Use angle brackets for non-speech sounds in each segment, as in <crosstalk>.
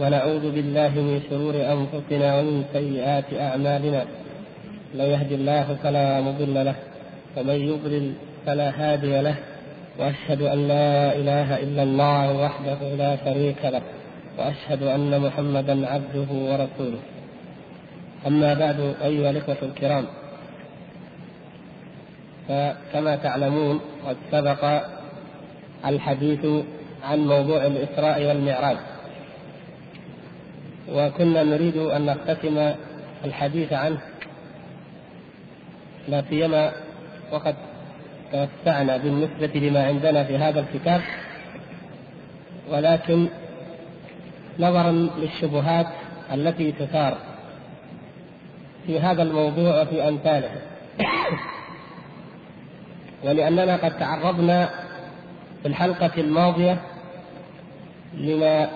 ونعوذ بالله من شرور أنفسنا ومن سيئات أعمالنا. من يهد الله فلا مضل له ومن يضلل فلا هادي له. وأشهد أن لا إله إلا الله وحده لا شريك له وأشهد أن محمدا عبده ورسوله. أما بعد أيها الإخوة الكرام فكما تعلمون قد سبق الحديث عن موضوع الإسراء والمعراج. وكنا نريد أن نختتم الحديث عنه لا سيما وقد توسعنا بالنسبة لما عندنا في هذا الكتاب. ولكن نظرا للشبهات التي تثار في هذا الموضوع وفي أمثاله. ولأننا قد تعرضنا في الحلقة الماضية لما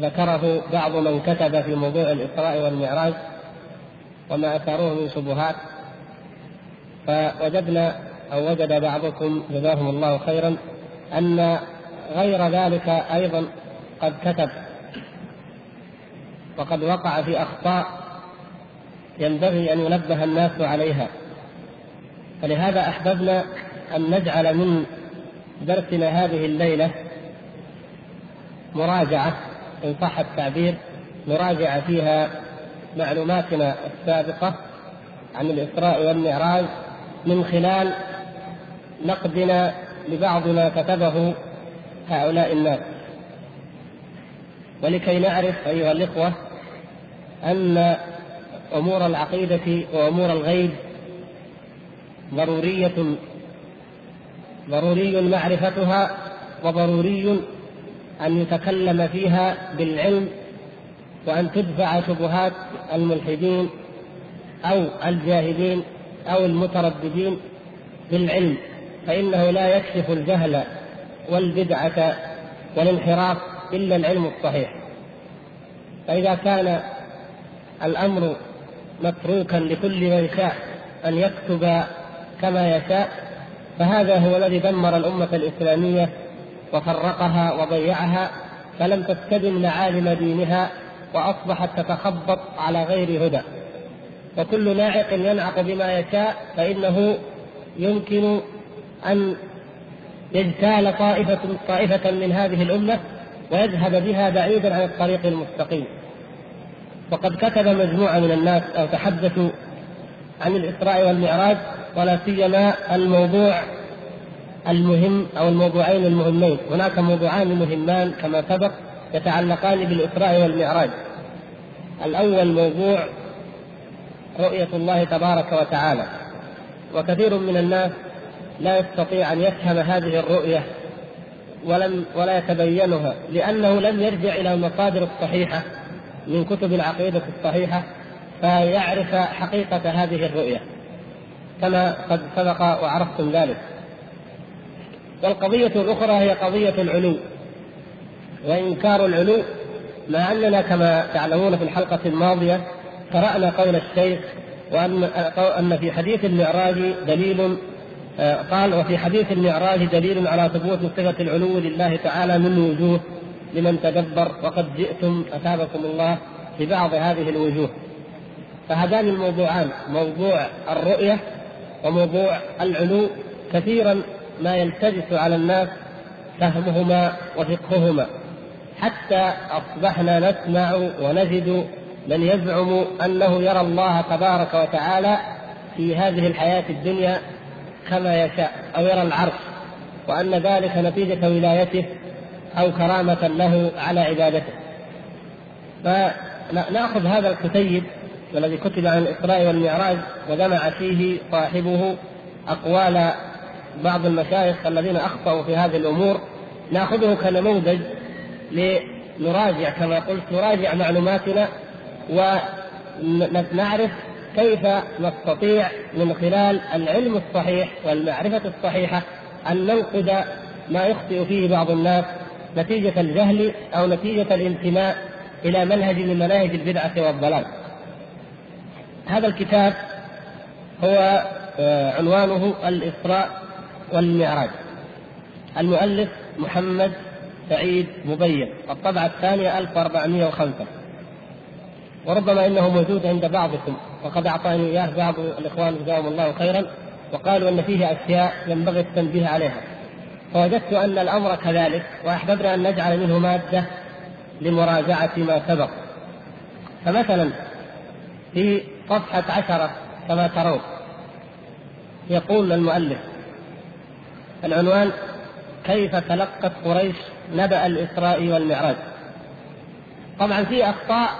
ذكره بعض من كتب في موضوع الإسراء والمعراج وما أثاروه من شبهات فوجدنا أو وجد بعضكم جزاهم الله خيرا أن غير ذلك أيضا قد كتب وقد وقع في أخطاء ينبغي أن ينبه الناس عليها. فلهذا أحببنا أن نجعل من درسنا هذه الليلة مراجعة إن صح التعبير نراجع فيها معلوماتنا السابقة عن الإسراء والمعراج من خلال نقدنا لبعض ما كتبه هؤلاء الناس. ولكي نعرف أيها الإخوة أن أمور العقيدة وأمور الغيب ضرورية ضروري معرفتها وضروري أن يتكلم فيها بالعلم وأن تدفع شبهات الملحدين أو الجاهلين أو المترددين بالعلم فإنه لا يكشف الجهل والبدعة والانحراف إلا العلم الصحيح. فإذا كان الأمر متروكا لكل من شاء أن يكتب كما يشاء فهذا هو الذي دمر الأمة الإسلامية وفرقها وضيعها فلم تستدم معالم دينها وأصبحت تتخبط على غير هدى. وكل ناعق ينعق بما يشاء فإنه يمكن أن يجتال طائفة طائفة من هذه الأمة ويذهب بها بعيدا عن الطريق المستقيم. وقد كتب مجموعة من الناس أو تحدثوا عن الإسراء والمعراج ولا سيما الموضوع المهم أو الموضوعين المهمين، هناك موضوعان مهمان كما سبق يتعلقان بالاسراء والمعراج. الأول موضوع رؤية الله تبارك وتعالى. وكثير من الناس لا يستطيع أن يفهم هذه الرؤية ولم ولا يتبينها لأنه لم يرجع إلى المصادر الصحيحة من كتب العقيدة الصحيحة فيعرف حقيقة هذه الرؤية. كما قد سبق وعرفتم ذلك والقضية الأخرى هي قضية العلو وإنكار العلو مع أننا كما تعلمون في الحلقة الماضية قرأنا قول الشيخ وأن أن في حديث المعراج دليل قال وفي حديث المعراج دليل على ثبوت صفة العلو لله تعالى من وجوه لمن تدبر وقد جئتم أثابكم الله ببعض هذه الوجوه. فهذان الموضوعان موضوع الرؤية وموضوع العلو كثيرا ما يلتبس على الناس فهمهما وفقههما حتى أصبحنا نسمع ونجد من يزعم أنه يرى الله تبارك وتعالى في هذه الحياة الدنيا كما يشاء أو يرى العرش وأن ذلك نتيجة ولايته أو كرامة له على عبادته. فنأخذ هذا الكتيب والذي كتب عن الإسراء والمعراج وجمع فيه صاحبه أقوال بعض المشايخ الذين أخطأوا في هذه الأمور نأخذه كنموذج لنراجع كما قلت نراجع معلوماتنا ونعرف كيف نستطيع من خلال العلم الصحيح والمعرفة الصحيحة أن ننقذ ما يخطئ فيه بعض الناس نتيجة الجهل أو نتيجة الانتماء إلى منهج من مناهج البدعة والضلال. هذا الكتاب هو آه، عنوانه الإسراء والمعراج. المؤلف محمد سعيد مبين. الطبعة الثانية 1405 وربما إنه موجود عند بعضكم وقد أعطاني إياه بعض الإخوان جزاهم الله خيرا وقالوا إن فيه أشياء ينبغي التنبيه عليها. فوجدت أن الأمر كذلك وأحببنا أن نجعل منه مادة لمراجعة ما سبق. فمثلا في صفحة عشرة كما ترون يقول المؤلف العنوان كيف تلقت قريش نبأ الإسراء والمعراج. طبعا في أخطاء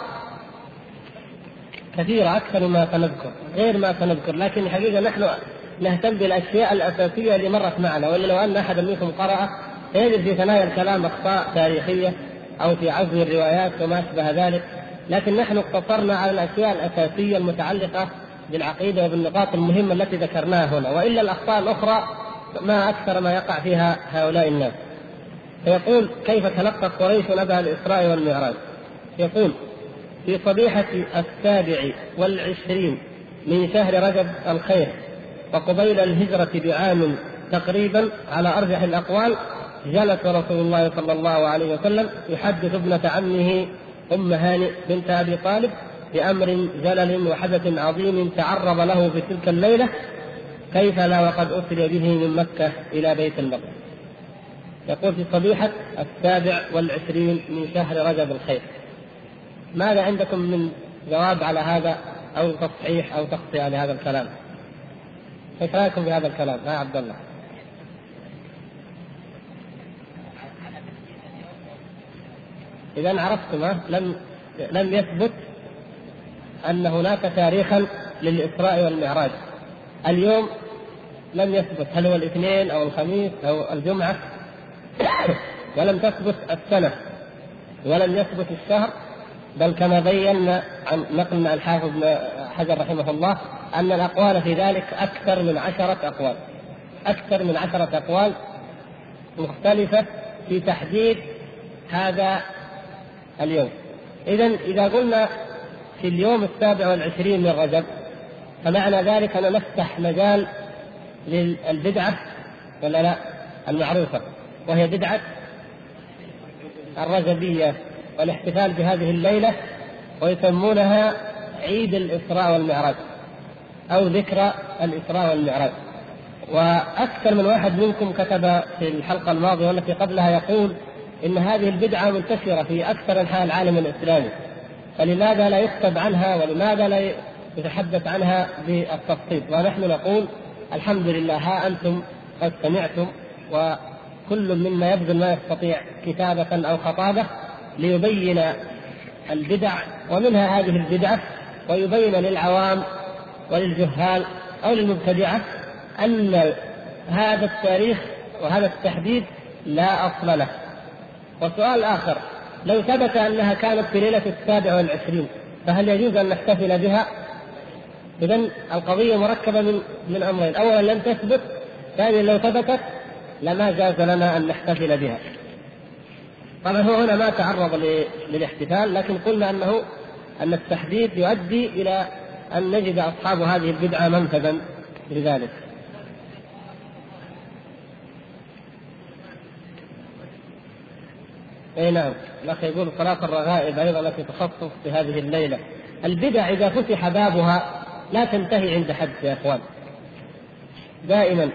كثيرة أكثر مما سنذكر غير ما سنذكر لكن الحقيقة نحن نهتم بالأشياء الأساسية اللي مرت معنا وإلا لو أن أحدا منكم قرأ سيجد في ثنايا الكلام أخطاء تاريخية أو في عزم الروايات وما أشبه ذلك لكن نحن اقتصرنا على الأشياء الأساسية المتعلقة بالعقيدة وبالنقاط المهمة التي ذكرناها هنا وإلا الأخطاء الأخرى ما أكثر ما يقع فيها هؤلاء الناس. فيقول كيف تلقى قريش نبأ الإسراء والمعراج؟ يقول في صبيحة السابع والعشرين من شهر رجب الخير وقبيل الهجرة بعام تقريبا على أرجح الأقوال جلس رسول الله صلى الله عليه وسلم يحدث ابنة عمه أم هانئ بنت أبي طالب بأمر جلل وحدث عظيم تعرض له في تلك الليلة كيف لا وقد أسري به من مكة إلى بيت المقدس؟ يقول في صبيحة السابع والعشرين من شهر رجب الخير. ماذا عندكم من جواب على هذا أو تصحيح أو تغطية لهذا الكلام؟ إيش رأيكم في هذا الكلام يا عبد الله؟ إذا عرفتم لم لم يثبت أن هناك تاريخا للإسراء والمعراج. اليوم لم يثبت هل هو الاثنين أو الخميس أو الجمعة ولم تثبت السنة ولم يثبت الشهر بل كما بينا عن نقل الحافظ ابن حجر رحمه الله أن الأقوال في ذلك أكثر من عشرة أقوال أكثر من عشرة أقوال مختلفة في تحديد هذا اليوم. اذا إذا قلنا في اليوم السابع والعشرين من رجب فمعنى ذلك أن نفتح مجال للبدعة ولا لا؟ المعروفة. وهي بدعة الرجبية والاحتفال بهذه الليلة ويسمونها عيد الإسراء والمعراج أو ذكرى الإسراء والمعراج. وأكثر من واحد منكم كتب في الحلقة الماضية والتي قبلها يقول إن هذه البدعة منتشرة في أكثر أنحاء العالم الإسلامي. فلماذا لا يكتب عنها ولماذا لا يتحدث عنها بالتفصيل؟ ونحن نقول الحمد لله ها أنتم قد سمعتم وكل منا يبذل ما يستطيع كتابة أو خطابة ليبين البدع ومنها هذه البدعة ويبين للعوام وللجهال أو للمبتدعة أن هذا التاريخ وهذا التحديد لا أصل له. وسؤال آخر لو ثبت أنها كانت في ليلة السابع والعشرين فهل يجوز أن نحتفل بها؟ اذا القضية مركبة من من أمرين، اولا لم تثبت، ثانيا لو ثبتت لما جاز لنا أن نحتفل بها. طبعا هو هنا ما تعرض للاحتفال لكن قلنا أنه أن التحديد يؤدي إلى أن نجد أصحاب هذه البدعة منفذا لذلك. أي نعم الأخ يقول صلاة الرغائب أيضا التي تخصص بهذه الليلة البدع إذا فتح بابها لا تنتهي عند حد يا إخوان. دائما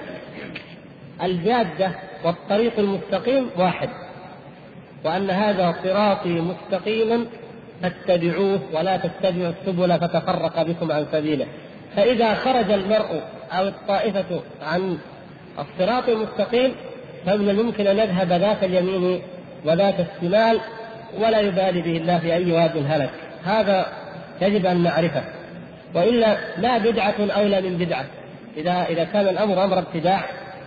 الجادة والطريق المستقيم واحد وأن هذا صراطي مستقيما فاتبعوه ولا تتبعوا السبل فتفرق بكم عن سبيله. فإذا خرج المرء أو الطائفة عن الصراط المستقيم فمن الممكن أن يذهب ذات اليمين وذات الشمال ولا يبالي به الله في أي واد هلك. هذا يجب أن نعرفه. وإلا لا بدعة أولى من بدعة. إذا إذا كان الأمر أمر ابتداع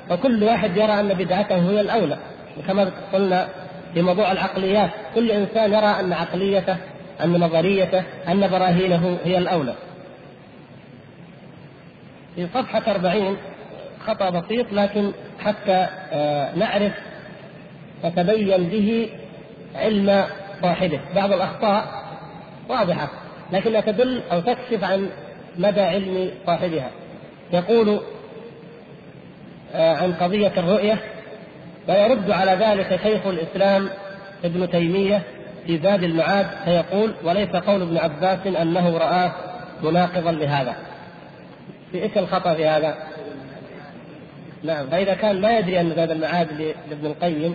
فكل واحد يرى أن بدعته هي الأولى. وكما قلنا في موضوع العقليات كل إنسان يرى أن عقليته أن نظريته أن براهينه هي الأولى. في صفحة 40 خطأ بسيط لكن حتى آه، نعرف نتبين به علم صاحبه. بعض الأخطاء واضحة. لكنها تدل أو تكشف عن مدى علم صاحبها يقول آه، عن قضية الرؤية ويرد على ذلك شيخ الإسلام ابن تيمية في زاد المعاد فيقول وليس قول ابن عباس أنه رآه مناقضا لهذا. في إيش الخطأ في هذا؟ نعم فإذا كان ما يدري أن زاد المعاد لابن القيم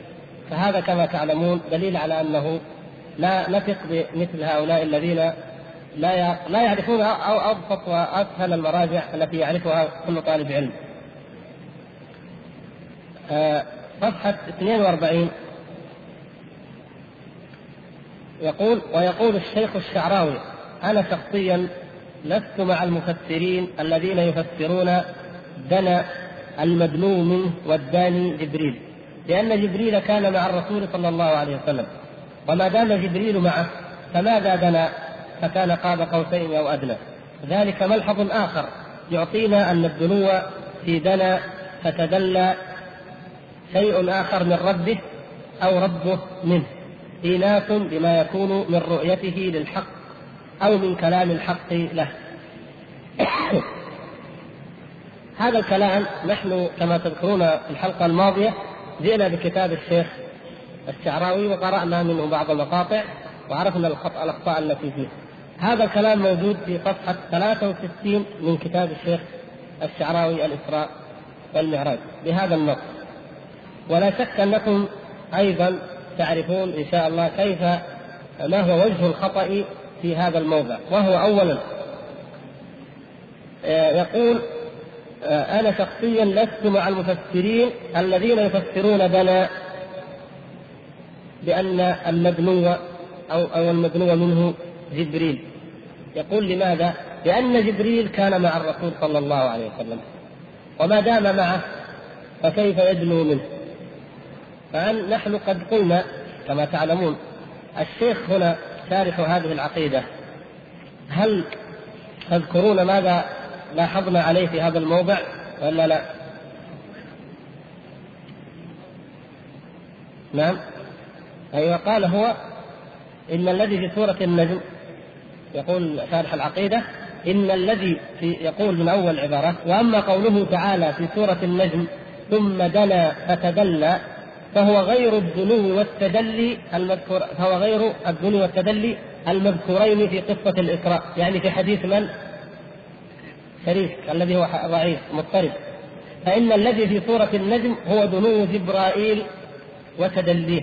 فهذا كما تعلمون دليل على أنه لا نثق بمثل هؤلاء الذين لا لا يعرفون أو أبسط وأسهل المراجع التي يعرفها كل طالب علم. آه، صفحة 42 يقول ويقول الشيخ الشعراوي أنا شخصيا لست مع المفسرين الذين يفسرون دنا المدنو منه والداني جبريل لأن جبريل كان مع الرسول صلى الله عليه وسلم. وما دام جبريل معه فماذا دنا؟ فكان قاب قوسين أو أدنى. ذلك ملحظ آخر. يعطينا أن الدنو في دنا فتدلى شيء آخر من ربه أو ربه منه. إيناس بما يكون من رؤيته للحق أو من كلام الحق له. <coughs> هذا الكلام نحن كما تذكرون في الحلقة الماضية جئنا بكتاب الشيخ الشعراوي وقرأنا منه بعض المقاطع وعرفنا الأخطاء التي فيه. هذا الكلام موجود في صفحة 63 من كتاب الشيخ الشعراوي الإسراء والمعراج بهذا النص. ولا شك أنكم أيضا تعرفون إن شاء الله كيف ما هو وجه الخطأ في هذا الموضع. وهو أولا آه، يقول آه، أنا شخصيا لست مع المفسرين الذين يفسرون بنا بأن المدنو أو أو المدنو منه جبريل يقول لماذا؟ لأن جبريل كان مع الرسول صلى الله عليه وسلم وما دام معه فكيف يدنو منه؟ فنحن قد قلنا كما تعلمون الشيخ هنا شارح هذه العقيدة هل تذكرون ماذا لاحظنا عليه في هذا الموضع ولا لا؟ نعم أيوة قال هو إن الذي في سورة النجم يقول شارح العقيدة إن الذي في يقول من أول عبارة وأما قوله تعالى في سورة النجم ثم دنا فتدلى فهو غير الدنو والتدلي المذكور فهو غير الدنو والتدلي المذكورين في قصة الإسراء يعني في حديث من؟ شريك الذي هو ضعيف مضطرب. فإن الذي في سورة النجم هو دنو جبرائيل وتدليه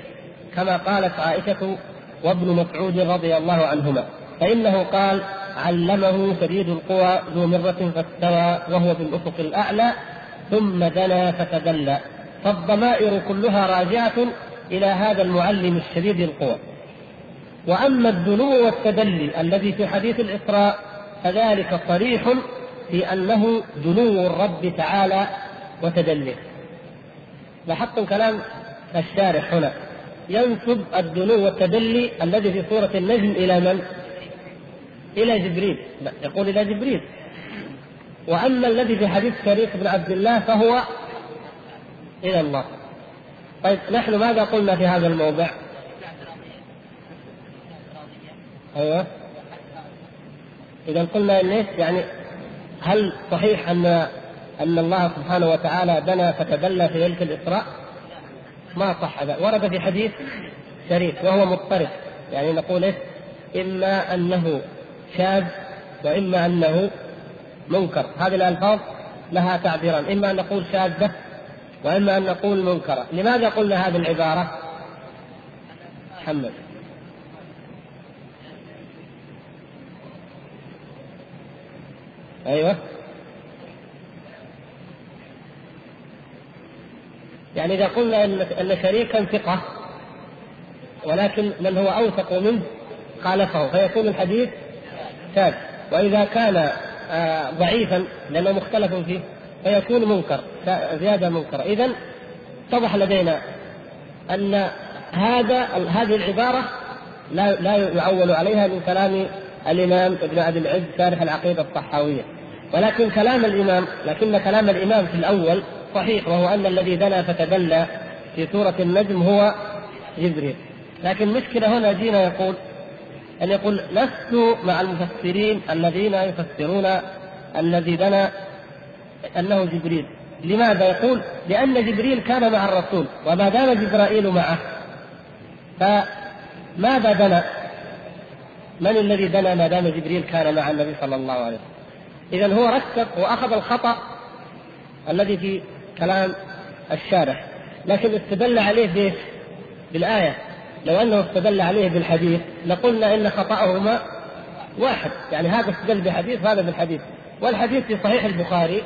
كما قالت عائشة وابن مسعود رضي الله عنهما. فإنه قال علمه شديد القوى ذو مرة فاستوى وهو بالأفق الأعلى ثم دنا فتدلى. فالضمائر كلها راجعة إلى هذا المعلم الشديد القوى. وأما الدنو والتدلي الذي في حديث الإسراء فذلك صريح في أنه دنو الرب تعالى وتدليه لاحظتم كلام الشارح هنا؟ ينسب الدنو والتدلي الذي في سورة النجم إلى من؟ إلى جبريل يقول إلى جبريل وأما الذي في حديث شريك بن عبد الله فهو إلى الله طيب نحن ماذا قلنا في هذا الموضع؟ أيوه إذا قلنا إن إيش؟ يعني هل صحيح أن أن الله سبحانه وتعالى دنا فتدلى في ليلة الإسراء؟ ما صح هذا ورد في حديث شريف وهو مضطرب يعني نقول إيه؟ إما أنه شاذ وإما أنه منكر. هذه الألفاظ لها تعبيران. إما أن نقول شاذة وإما أن نقول منكرة. لماذا قلنا هذه العبارة؟ محمد. أيوه. يعني إذا قلنا أن شريكا ثقة ولكن من هو أوثق منه خالفه. فيكون الحديث شاذ وإذا كان آه، ضعيفا لأنه مختلف فيه فيكون منكر زيادة منكرة إذا اتضح لدينا أن هذا هذه العبارة لا لا يعول عليها من كلام الإمام ابن أبي العز شارح العقيدة الطحاوية. ولكن كلام الإمام لكن كلام الإمام في الأول صحيح وهو أن الذي دنا فتدلى في سورة النجم هو جبريل. لكن المشكلة هنا جينا يقول أن يقول لست مع المفسرين الذين يفسرون الذي دنا أنه جبريل. لماذا يقول؟ لأن جبريل كان مع الرسول وما دام جبرائيل معه. فماذا دنا من الذي دنا ما دام جبريل كان مع النبي صلى الله عليه وسلم؟ إذا هو ركب وأخذ الخطأ الذي في كلام الشارح. لكن استدل عليه بإيش؟ بالآية. لو أنه استدل عليه بالحديث لقلنا إن خطأهما واحد. يعني هذا استدل بحديث وهذا بالحديث. والحديث في صحيح البخاري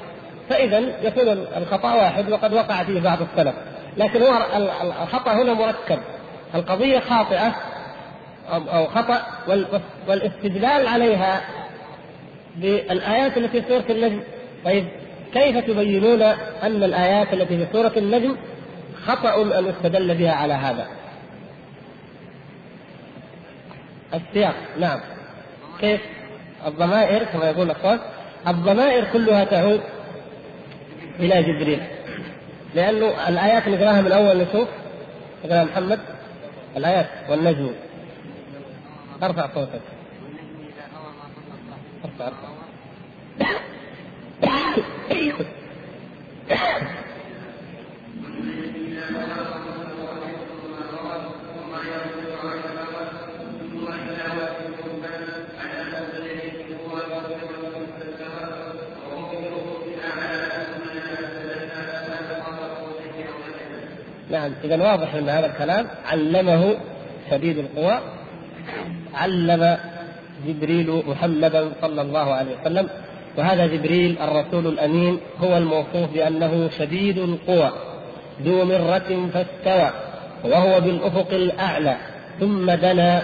فإذا يكون الخطأ واحد وقد وقع فيه بعض السلف. لكن هو الخطأ هنا مركب. القضية خاطئة أو خطأ والاستدلال عليها بالآيات التي في سورة النجم. طيب كيف تبينون أن الآيات التي في سورة النجم خطأ أن يستدل بها على هذا؟ السياق. نعم. كيف؟ الضمائر كما يقول الأخوان الضمائر كلها تعود إلى جبريل. لأنه الآيات نقراها من أول نشوف نقراها محمد الآيات والنجم. أرفع صوتك. ارفع أرفع. نعم إذا واضح أن هذا الكلام علمه شديد القوى علم جبريل محمدا صلى الله عليه وسلم وهذا جبريل الرسول الأمين هو الموصوف بأنه شديد القوى ذو مرة فاستوى وهو بالأفق الأعلى ثم دنا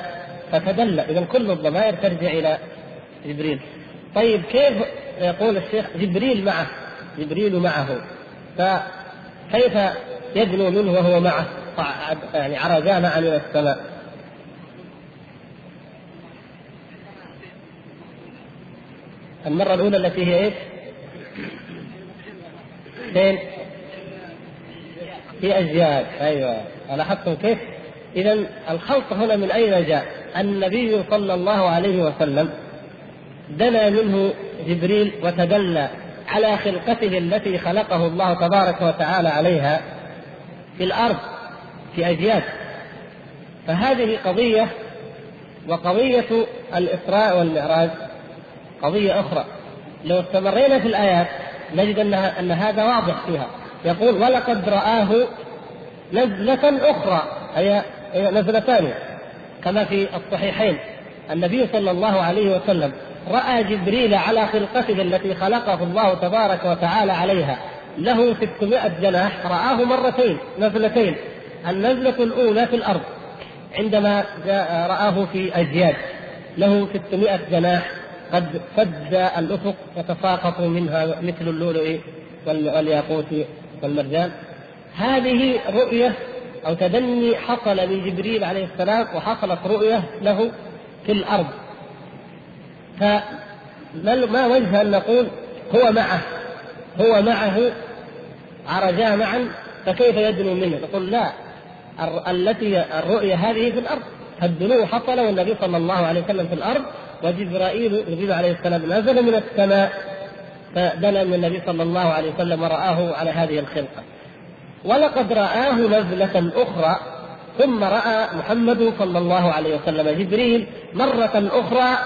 فتدلى. إذا كل الضمائر ترجع إلى جبريل. طيب كيف يقول الشيخ جبريل معه؟ جبريل معه. فكيف يدنو منه وهو معه يعني عرجا معا السماء المرة الأولى التي هي إيش؟ فين؟ في أجيال أيوه لاحظتم كيف؟ إذا الخلق هنا من أين جاء؟ النبي صلى الله عليه وسلم دنا منه جبريل وتدلى على خلقته التي خلقه الله تبارك وتعالى عليها في الأرض في أجيال فهذه قضية وقضية الإسراء والمعراج قضية أخرى. لو استمرينا في الآيات نجد أنها أن هذا واضح فيها. يقول ولقد رآه نزلة أخرى. أي نزلة ثانية كما في الصحيحين. النبي صلى الله عليه وسلم رأى جبريل على خلقته التي خلقه الله تبارك وتعالى عليها. له 600 جناح رآه مرتين نزلتين. النزلة الأولى في الأرض عندما جاء رآه في أجياد. له 600 جناح قد سد الأفق يتساقط منها مثل اللؤلؤ والياقوت والمرجان. هذه رؤية أو تدني حصل لجبريل عليه السلام وحصلت رؤية له في الأرض. فما وجه أن نقول هو معه؟ هو معه عرجا معا فكيف يدنو منه؟ نقول لا التي الرؤية هذه في الأرض. فالدنو حصل والنبي صلى الله عليه وسلم في الأرض وجبرائيل جبريل عليه السلام نزل من السماء. فدنا من النبي صلى الله عليه وسلم ورآه على هذه الخلقة. ولقد رآه نزلة أخرى ثم رأى محمد صلى الله عليه وسلم جبريل مرة أخرى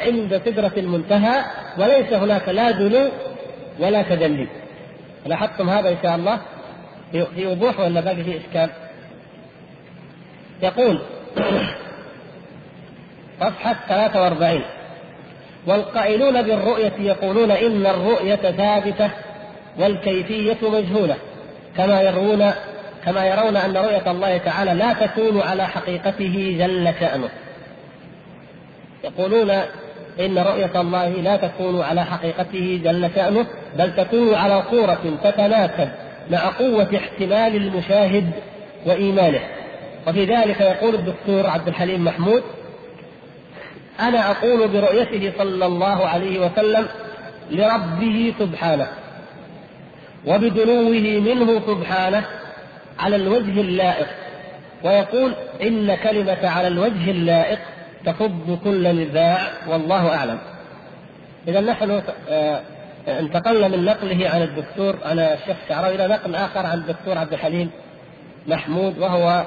عند سدرة المنتهى وليس هناك لا دنو ولا تدلي لاحظتم هذا إن شاء الله في وضوح ولا باقي فيه إشكال؟ يقول <coughs> صفحة 43 والقائلون بالرؤية يقولون إن الرؤية ثابتة والكيفية مجهولة. كما يرون كما يرون أن رؤية الله تعالى لا تكون على حقيقته جل شأنه. يقولون إن رؤية الله لا تكون على حقيقته جل شأنه. بل تكون على صورة تتناسب مع قوة احتمال المشاهد وإيمانه. وفي ذلك يقول الدكتور عبد الحليم محمود أنا أقول برؤيته صلى الله عليه وسلم لربه سبحانه وبدنوه منه سبحانه على الوجه اللائق. ويقول إن كلمة على الوجه اللائق تفض كل نزاع والله أعلم. إذا نحن آه، انتقلنا من نقله عن الدكتور عن الشيخ الشعراوي إلى نقل آخر عن الدكتور عبد الحليم محمود وهو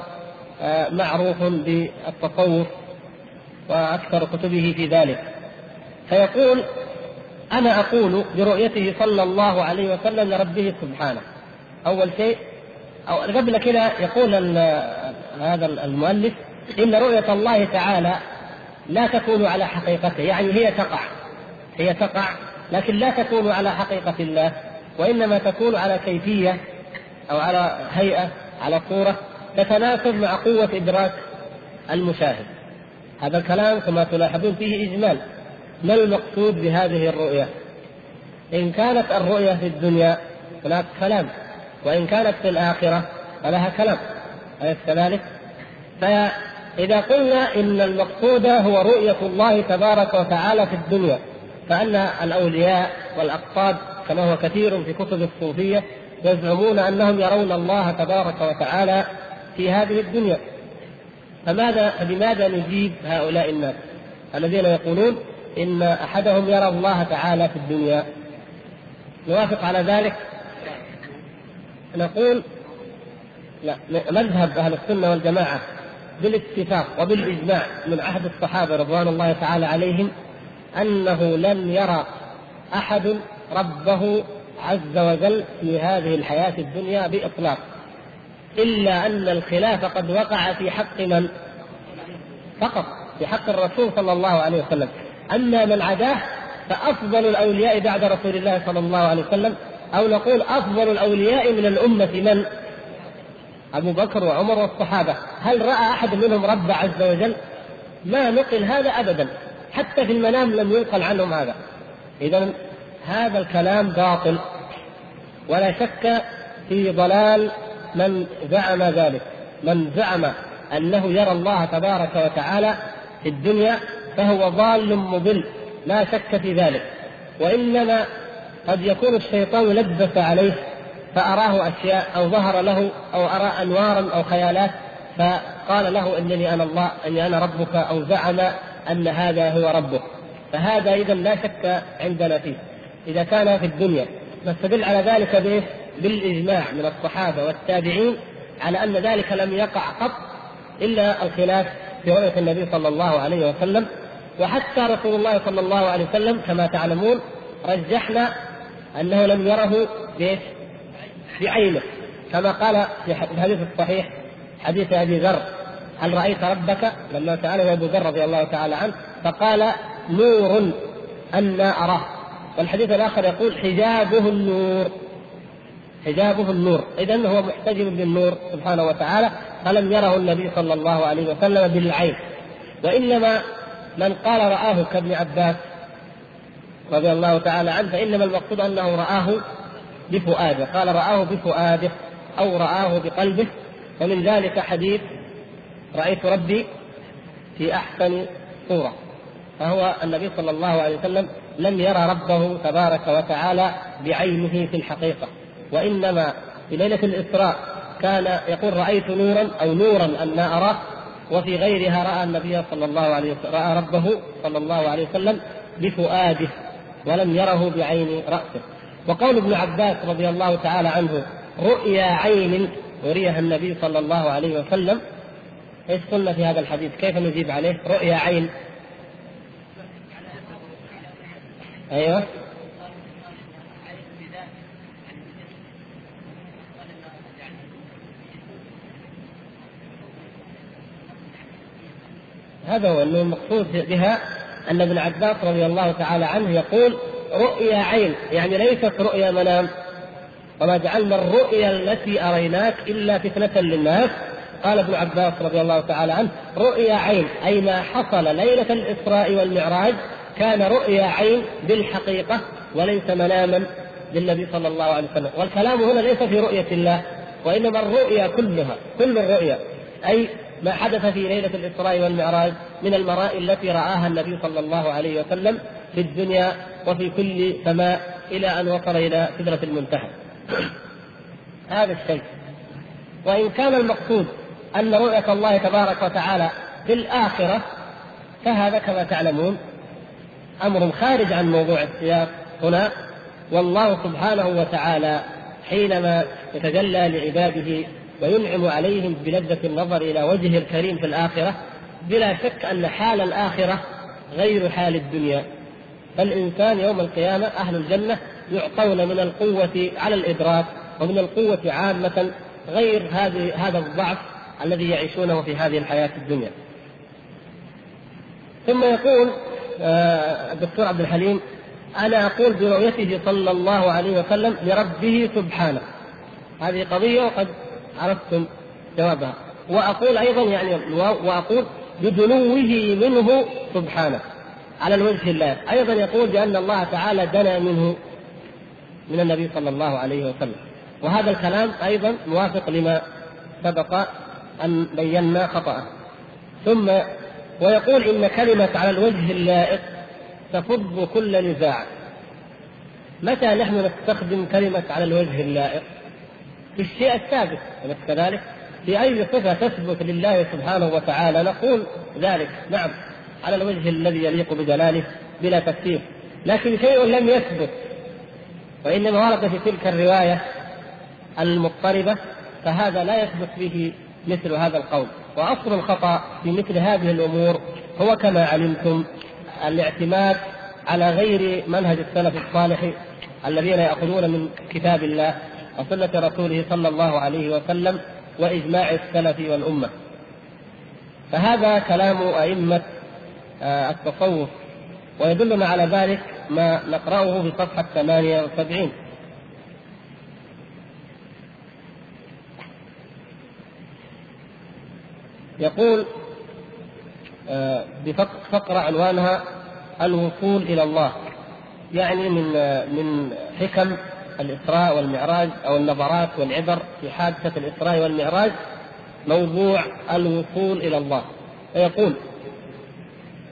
آه، معروف بالتصوف وأكثر كتبه في ذلك. فيقول أنا أقول برؤيته صلى الله عليه وسلم لربه سبحانه. أول شيء أو قبل كده يقول هذا المؤلف إن رؤية الله تعالى لا تكون على حقيقته يعني هي تقع هي تقع لكن لا تكون على حقيقة الله وإنما تكون على كيفية أو على هيئة على صورة تتناسب مع قوة إدراك المشاهد. هذا الكلام كما تلاحظون فيه إجمال. ما المقصود بهذه الرؤية؟ إن كانت الرؤية في الدنيا هناك كلام وإن كانت في الآخرة فلها كلام. أليس كذلك؟ فإذا قلنا إن المقصود هو رؤية الله تبارك وتعالى في الدنيا فان الأولياء والأقطاب كما هو كثير في كتب الصوفية يزعمون أنهم يرون الله تبارك وتعالى في هذه الدنيا. فماذا فبماذا نجيب هؤلاء الناس؟ الذين يقولون إن أحدهم يرى الله تعالى في الدنيا. نوافق على ذلك؟ نقول لا. مذهب أهل السنة والجماعة بالاتفاق وبالإجماع من عهد الصحابة رضوان الله تعالى عليهم أنه لم يرى أحد ربه عز وجل في هذه الحياة الدنيا بإطلاق إلا أن الخلاف قد وقع في حق من؟ فقط في حق الرسول صلى الله عليه وسلم أما من عداه فأفضل الأولياء بعد رسول الله صلى الله عليه وسلم أو نقول أفضل الأولياء من الأمة من؟ أبو بكر وعمر والصحابة، هل رأى أحد منهم رب عز وجل؟ ما نقل هذا ابدا، حتى في المنام لم ينقل عنهم هذا. اذا هذا الكلام باطل ولا شك في ضلال من زعم ذلك، من زعم أنه يرى الله تبارك وتعالى في الدنيا فهو ضال مضل لا شك في ذلك وإنما قد يكون الشيطان لبس عليه فأراه أشياء أو ظهر له أو أرى أنوارا أو خيالات فقال له إنني أنا الله اني أنا ربك أو زعم أن هذا هو ربك فهذا اذا لا شك عندنا فيه إذا كان في الدنيا نستدل على ذلك بإيه؟ بالإجماع من الصحابة والتابعين على أن ذلك لم يقع قط إلا الخلاف في رؤية النبي صلى الله عليه وسلم وحتى رسول الله صلى الله عليه وسلم كما تعلمون رجحنا أنه لم يره بايش؟ بعينه كما قال في الحديث الصحيح حديث أبي ذر هل رأيت ربك؟ لما ساله أبو ذر رضي الله تعالى عنه. فقال نور أنا أراه. والحديث الآخر يقول حجابه النور. حجابه النور. إذا هو محتجب بالنور سبحانه وتعالى فلم يره النبي صلى الله عليه وسلم بالعين. وإنما من قال رآه كابن عباس رضي الله تعالى عنه فإنما المقصود أنه رآه بفؤاده. قال رآه بفؤاده أو رآه بقلبه ومن ذلك حديث رأيت ربي في أحسن صورة. فهو النبي صلى الله عليه وسلم لم يرى ربه تبارك وتعالى بعينه في الحقيقة وإنما في ليلة الإسراء كان يقول رأيت نورا أو نورا أن أراه وفي غيرها رأى النبي صلى الله عليه وسلم رأى ربه صلى الله عليه وسلم بفؤاده ولم يره بعين رأسه. وقول ابن عباس رضي الله تعالى عنه رؤيا عين أريها النبي صلى الله عليه وسلم إيش قلنا في هذا الحديث؟ كيف نجيب عليه؟ رؤيا عين أيوه هذا هو إنه المقصود بها أن ابن عباس رضي الله تعالى عنه يقول رؤيا عين يعني ليست رؤيا منام وما جعلنا الرؤيا التي أريناك إلا فتنة للناس قال ابن عباس رضي الله تعالى عنه رؤيا عين أي ما حصل ليلة الإسراء والمعراج كان رؤيا عين بالحقيقة وليس مناما للنبي صلى الله عليه وسلم. والكلام هنا ليس في رؤية الله وإنما الرؤيا كلها كل الرؤيا. أي ما حدث في ليلة الإسراء والمعراج من المرائي التي رآها النبي صلى الله عليه وسلم في الدنيا وفي كل سماء إلى أن وصل إلى سدرة المنتهى. <clears throat> هذا الشيء. وإن كان المقصود أن رؤية الله تبارك وتعالى في الآخرة فهذا كما تعلمون أمر خارج عن موضوع السياق هنا. والله سبحانه وتعالى حينما يتجلى لعباده وينعم عليهم بلذة النظر إلى وجهه الكريم في الآخرة بلا شك أن حال الآخرة غير حال الدنيا. فالإنسان يوم القيامة أهل الجنة يعطون من القوة على الإدراك ومن القوة عامة غير هذه هذا الضعف الذي يعيشونه في هذه الحياة الدنيا. ثم يقول آه، الدكتور عبد الحليم أنا أقول برؤيته صلى الله عليه وسلم لربه سبحانه. هذه قضية وقد عرفتم جوابها. وأقول أيضا يعني وأقول بدنوه منه سبحانه على الوجه الله أيضا يقول بأن الله تعالى دنا منه من النبي صلى الله عليه وسلم وهذا الكلام أيضا موافق لما سبق أن بينا خطأه ثم ويقول إن كلمة على الوجه اللائق تفض كل نزاع. متى نحن نستخدم كلمة على الوجه اللائق؟ في الشيء الثابت أليس كذلك؟ في أي صفة تثبت لله سبحانه وتعالى نقول ذلك؟ نعم على الوجه الذي يليق بجلاله بلا تفسير. لكن شيء لم يثبت. وإنما ورد في تلك الرواية المضطربة فهذا لا يثبت به مثل هذا القول. وأصل الخطأ في مثل هذه الأمور هو كما علمتم الاعتماد على غير منهج السلف الصالح الذين يأخذون من كتاب الله وسنة رسوله صلى الله عليه وسلم وإجماع السلف والأمة. فهذا كلام أئمة آه، التصوف. ويدلنا على ذلك ما نقرأه في صفحة 78 يقول آه، بفقرة عنوانها الوصول إلى الله يعني من من حكم الإسراء والمعراج أو النظرات والعبر في حادثة الإسراء والمعراج موضوع الوصول إلى الله. فيقول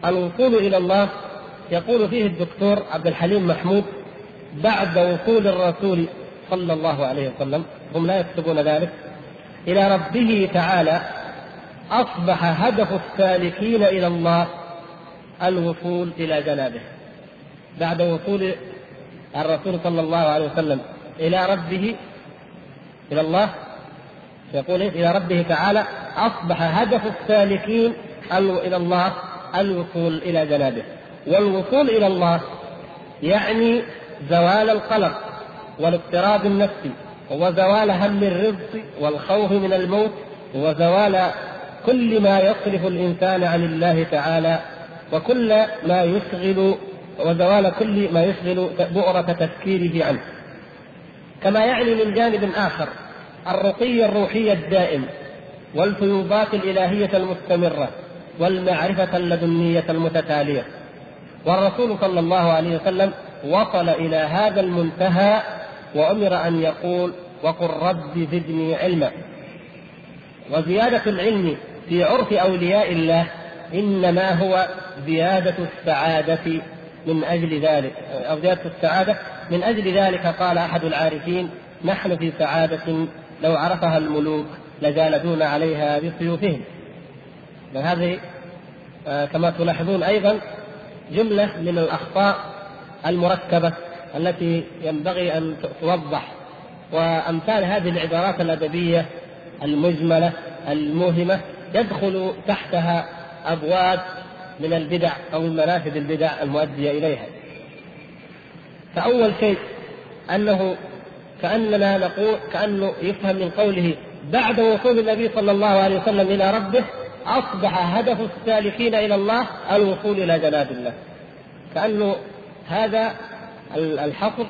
الوصول إلى الله يقول فيه الدكتور عبد الحليم محمود بعد وصول الرسول صلى الله عليه وسلم هم لا يكتبون ذلك إلى ربه تعالى أصبح هدف السالكين إلى الله الوصول إلى جنابه. بعد وصول الرسول صلى الله عليه وسلم إلى ربه إلى الله يقول إلى ربه تعالى أصبح هدف السالكين إلى الله الوصول إلى جنابه. والوصول إلى الله يعني زوال القلق والاضطراب النفسي وزوال هم الرزق والخوف من الموت وزوال كل ما يصرف الإنسان عن الله تعالى وكل ما يشغل وزوال كل ما يشغل بؤرة تفكيره عنه. كما يعني من جانب آخر الرقي الروحي الدائم والفيوضات الإلهية المستمرة والمعرفة اللدنية المتتالية. والرسول صلى الله عليه وسلم وصل إلى هذا المنتهى وأمر أن يقول وقل رب زدني علما. وزيادة العلم في عرف أولياء الله إنما هو زيادة السعادة من أجل ذلك أو زيادة السعادة من أجل ذلك قال أحد العارفين نحن في سعادة لو عرفها الملوك لجالدون عليها بسيوفهم. هذه آه، كما تلاحظون أيضا جملة من الأخطاء المركبة التي ينبغي أن توضح. وأمثال هذه العبارات الأدبية المجملة الموهمة يدخل تحتها أبواب من البدع أو من منافذ البدع المؤدية إليها. فأول شيء أنه كأننا نقول كأنه يفهم من قوله بعد وصول النبي صلى الله عليه وسلم إلى ربه أصبح هدف السالكين إلى الله الوصول إلى جناب الله. كأنه هذا الحصر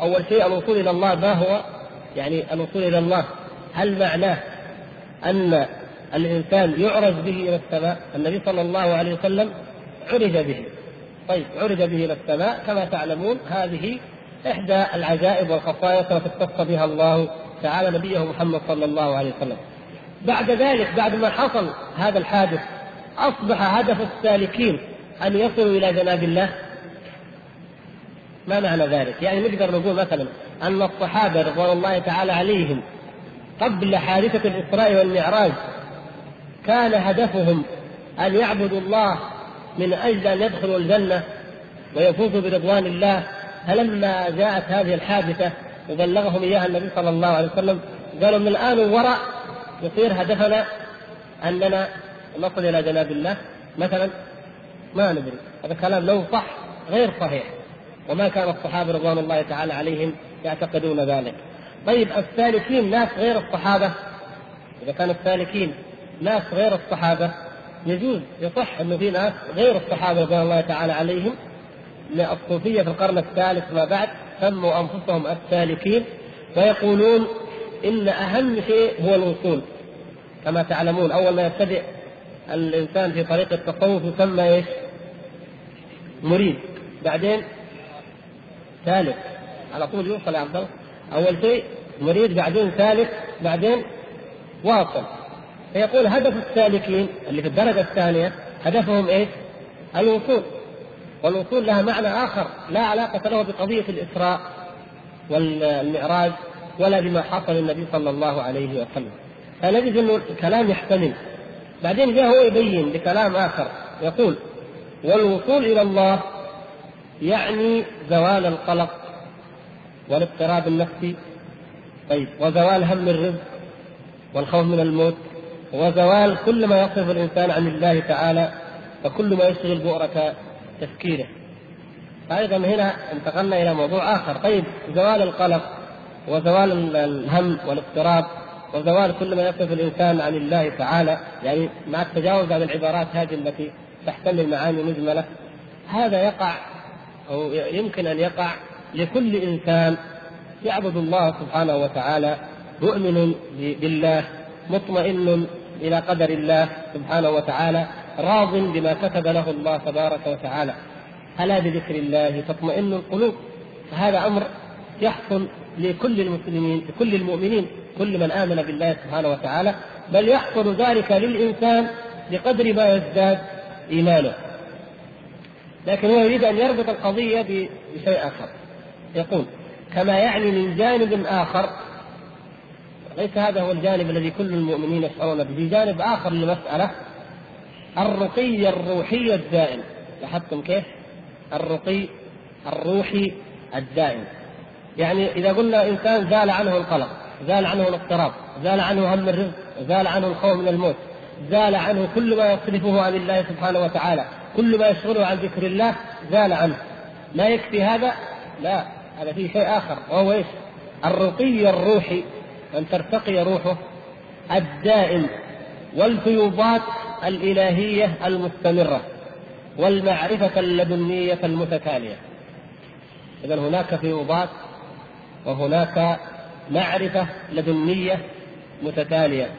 أول شيء الوصول إلى الله ما هو؟ يعني الوصول إلى الله. هل معناه أن الإنسان يعرج به إلى السماء النبي صلى الله عليه وسلم عرج به. طيب عرج به إلى السماء كما تعلمون هذه إحدى العجائب والخصائص التي اختص بها الله تعالى نبيه محمد صلى الله عليه وسلم. بعد ذلك بعد ما حصل هذا الحادث أصبح هدف السالكين أن يصلوا إلى جناب الله. ما معنى ذلك؟ يعني نقدر نقول مثلا أن الصحابة رضوان الله تعالى عليهم قبل حادثة الإسراء والمعراج كان هدفهم أن يعبدوا الله من أجل أن يدخلوا الجنة ويفوزوا برضوان الله. فلما جاءت هذه الحادثة وبلغهم إياها النبي صلى الله عليه وسلم قالوا من الآن وراء يصير هدفنا أننا نصل إلى جناب الله. مثلا ما ندري هذا كلام لو صح غير صحيح. وما كان الصحابة رضوان الله تعالى عليهم يعتقدون ذلك. طيب السالكين ناس غير الصحابة؟ إذا كان السالكين ناس غير الصحابة. يجوز يصح أنه في ناس غير الصحابة رضوان الله تعالى عليهم الصوفية في القرن الثالث ما بعد سموا أنفسهم السالكين ويقولون إن أهم شيء هو الوصول. كما تعلمون أول ما يبتدئ الإنسان في طريق التصوف يسمى إيش؟ مريد بعدين ثالث على طول يوصل يا عبد الله. أول شيء مريد بعدين ثالث بعدين واصل. فيقول هدف السالكين اللي في الدرجة الثانية هدفهم إيش؟ الوصول. والوصول لها معنى آخر لا علاقة له بقضية الإسراء والمعراج ولا بما حصل للنبي صلى الله عليه وسلم. فنجد إنه الكلام يحتمل. بعدين جاء هو يبين بكلام آخر. يقول والوصول إلى الله يعني زوال القلق والاضطراب النفسي طيب وزوال هم الرزق والخوف من الموت. وزوال كل ما يصرف الإنسان عن الله تعالى وكل ما يشغل بؤرة تفكيره. أيضا هنا انتقلنا إلى موضوع آخر. طيب زوال القلق وزوال الهم والاضطراب وزوال كل ما يصرف الإنسان عن الله تعالى. يعني مع التجاوز عن العبارات هذه التي تحتمل معاني مجمله هذا يقع أو يمكن أن يقع لكل إنسان يعبد الله سبحانه وتعالى مؤمن بالله مطمئن إلى قدر الله سبحانه وتعالى راض بما كتب له الله تبارك وتعالى. ألا بذكر الله تطمئن القلوب؟ فهذا أمر يحصل لكل المسلمين لكل المؤمنين كل من آمن بالله سبحانه وتعالى بل يحصل ذلك للإنسان بقدر ما يزداد إيمانه. لكن هو يريد أن يربط القضية بشيء آخر. يقول كما يعني من جانب آخر ليس هذا هو الجانب الذي كل المؤمنين يشعرون به، جانب آخر للمسألة الرقي الروحي الدائم، لاحظتم كيف؟ الرقي الروحي الدائم. يعني إذا قلنا إنسان زال عنه القلق، زال عنه الاضطراب، زال عنه هم الرزق، زال عنه الخوف من الموت، زال عنه كل ما يصرفه عن الله سبحانه وتعالى، كل ما يشغله عن ذكر الله زال عنه. لا يكفي هذا؟ لا، هذا فيه شيء آخر وهو إيش؟ الرقي الروحي أن ترتقي روحه الدائم والفيوضات الإلهية المستمرة والمعرفة اللدنيه المتتالية. اذا هناك فيوضات وهناك معرفة لدنيه متتالية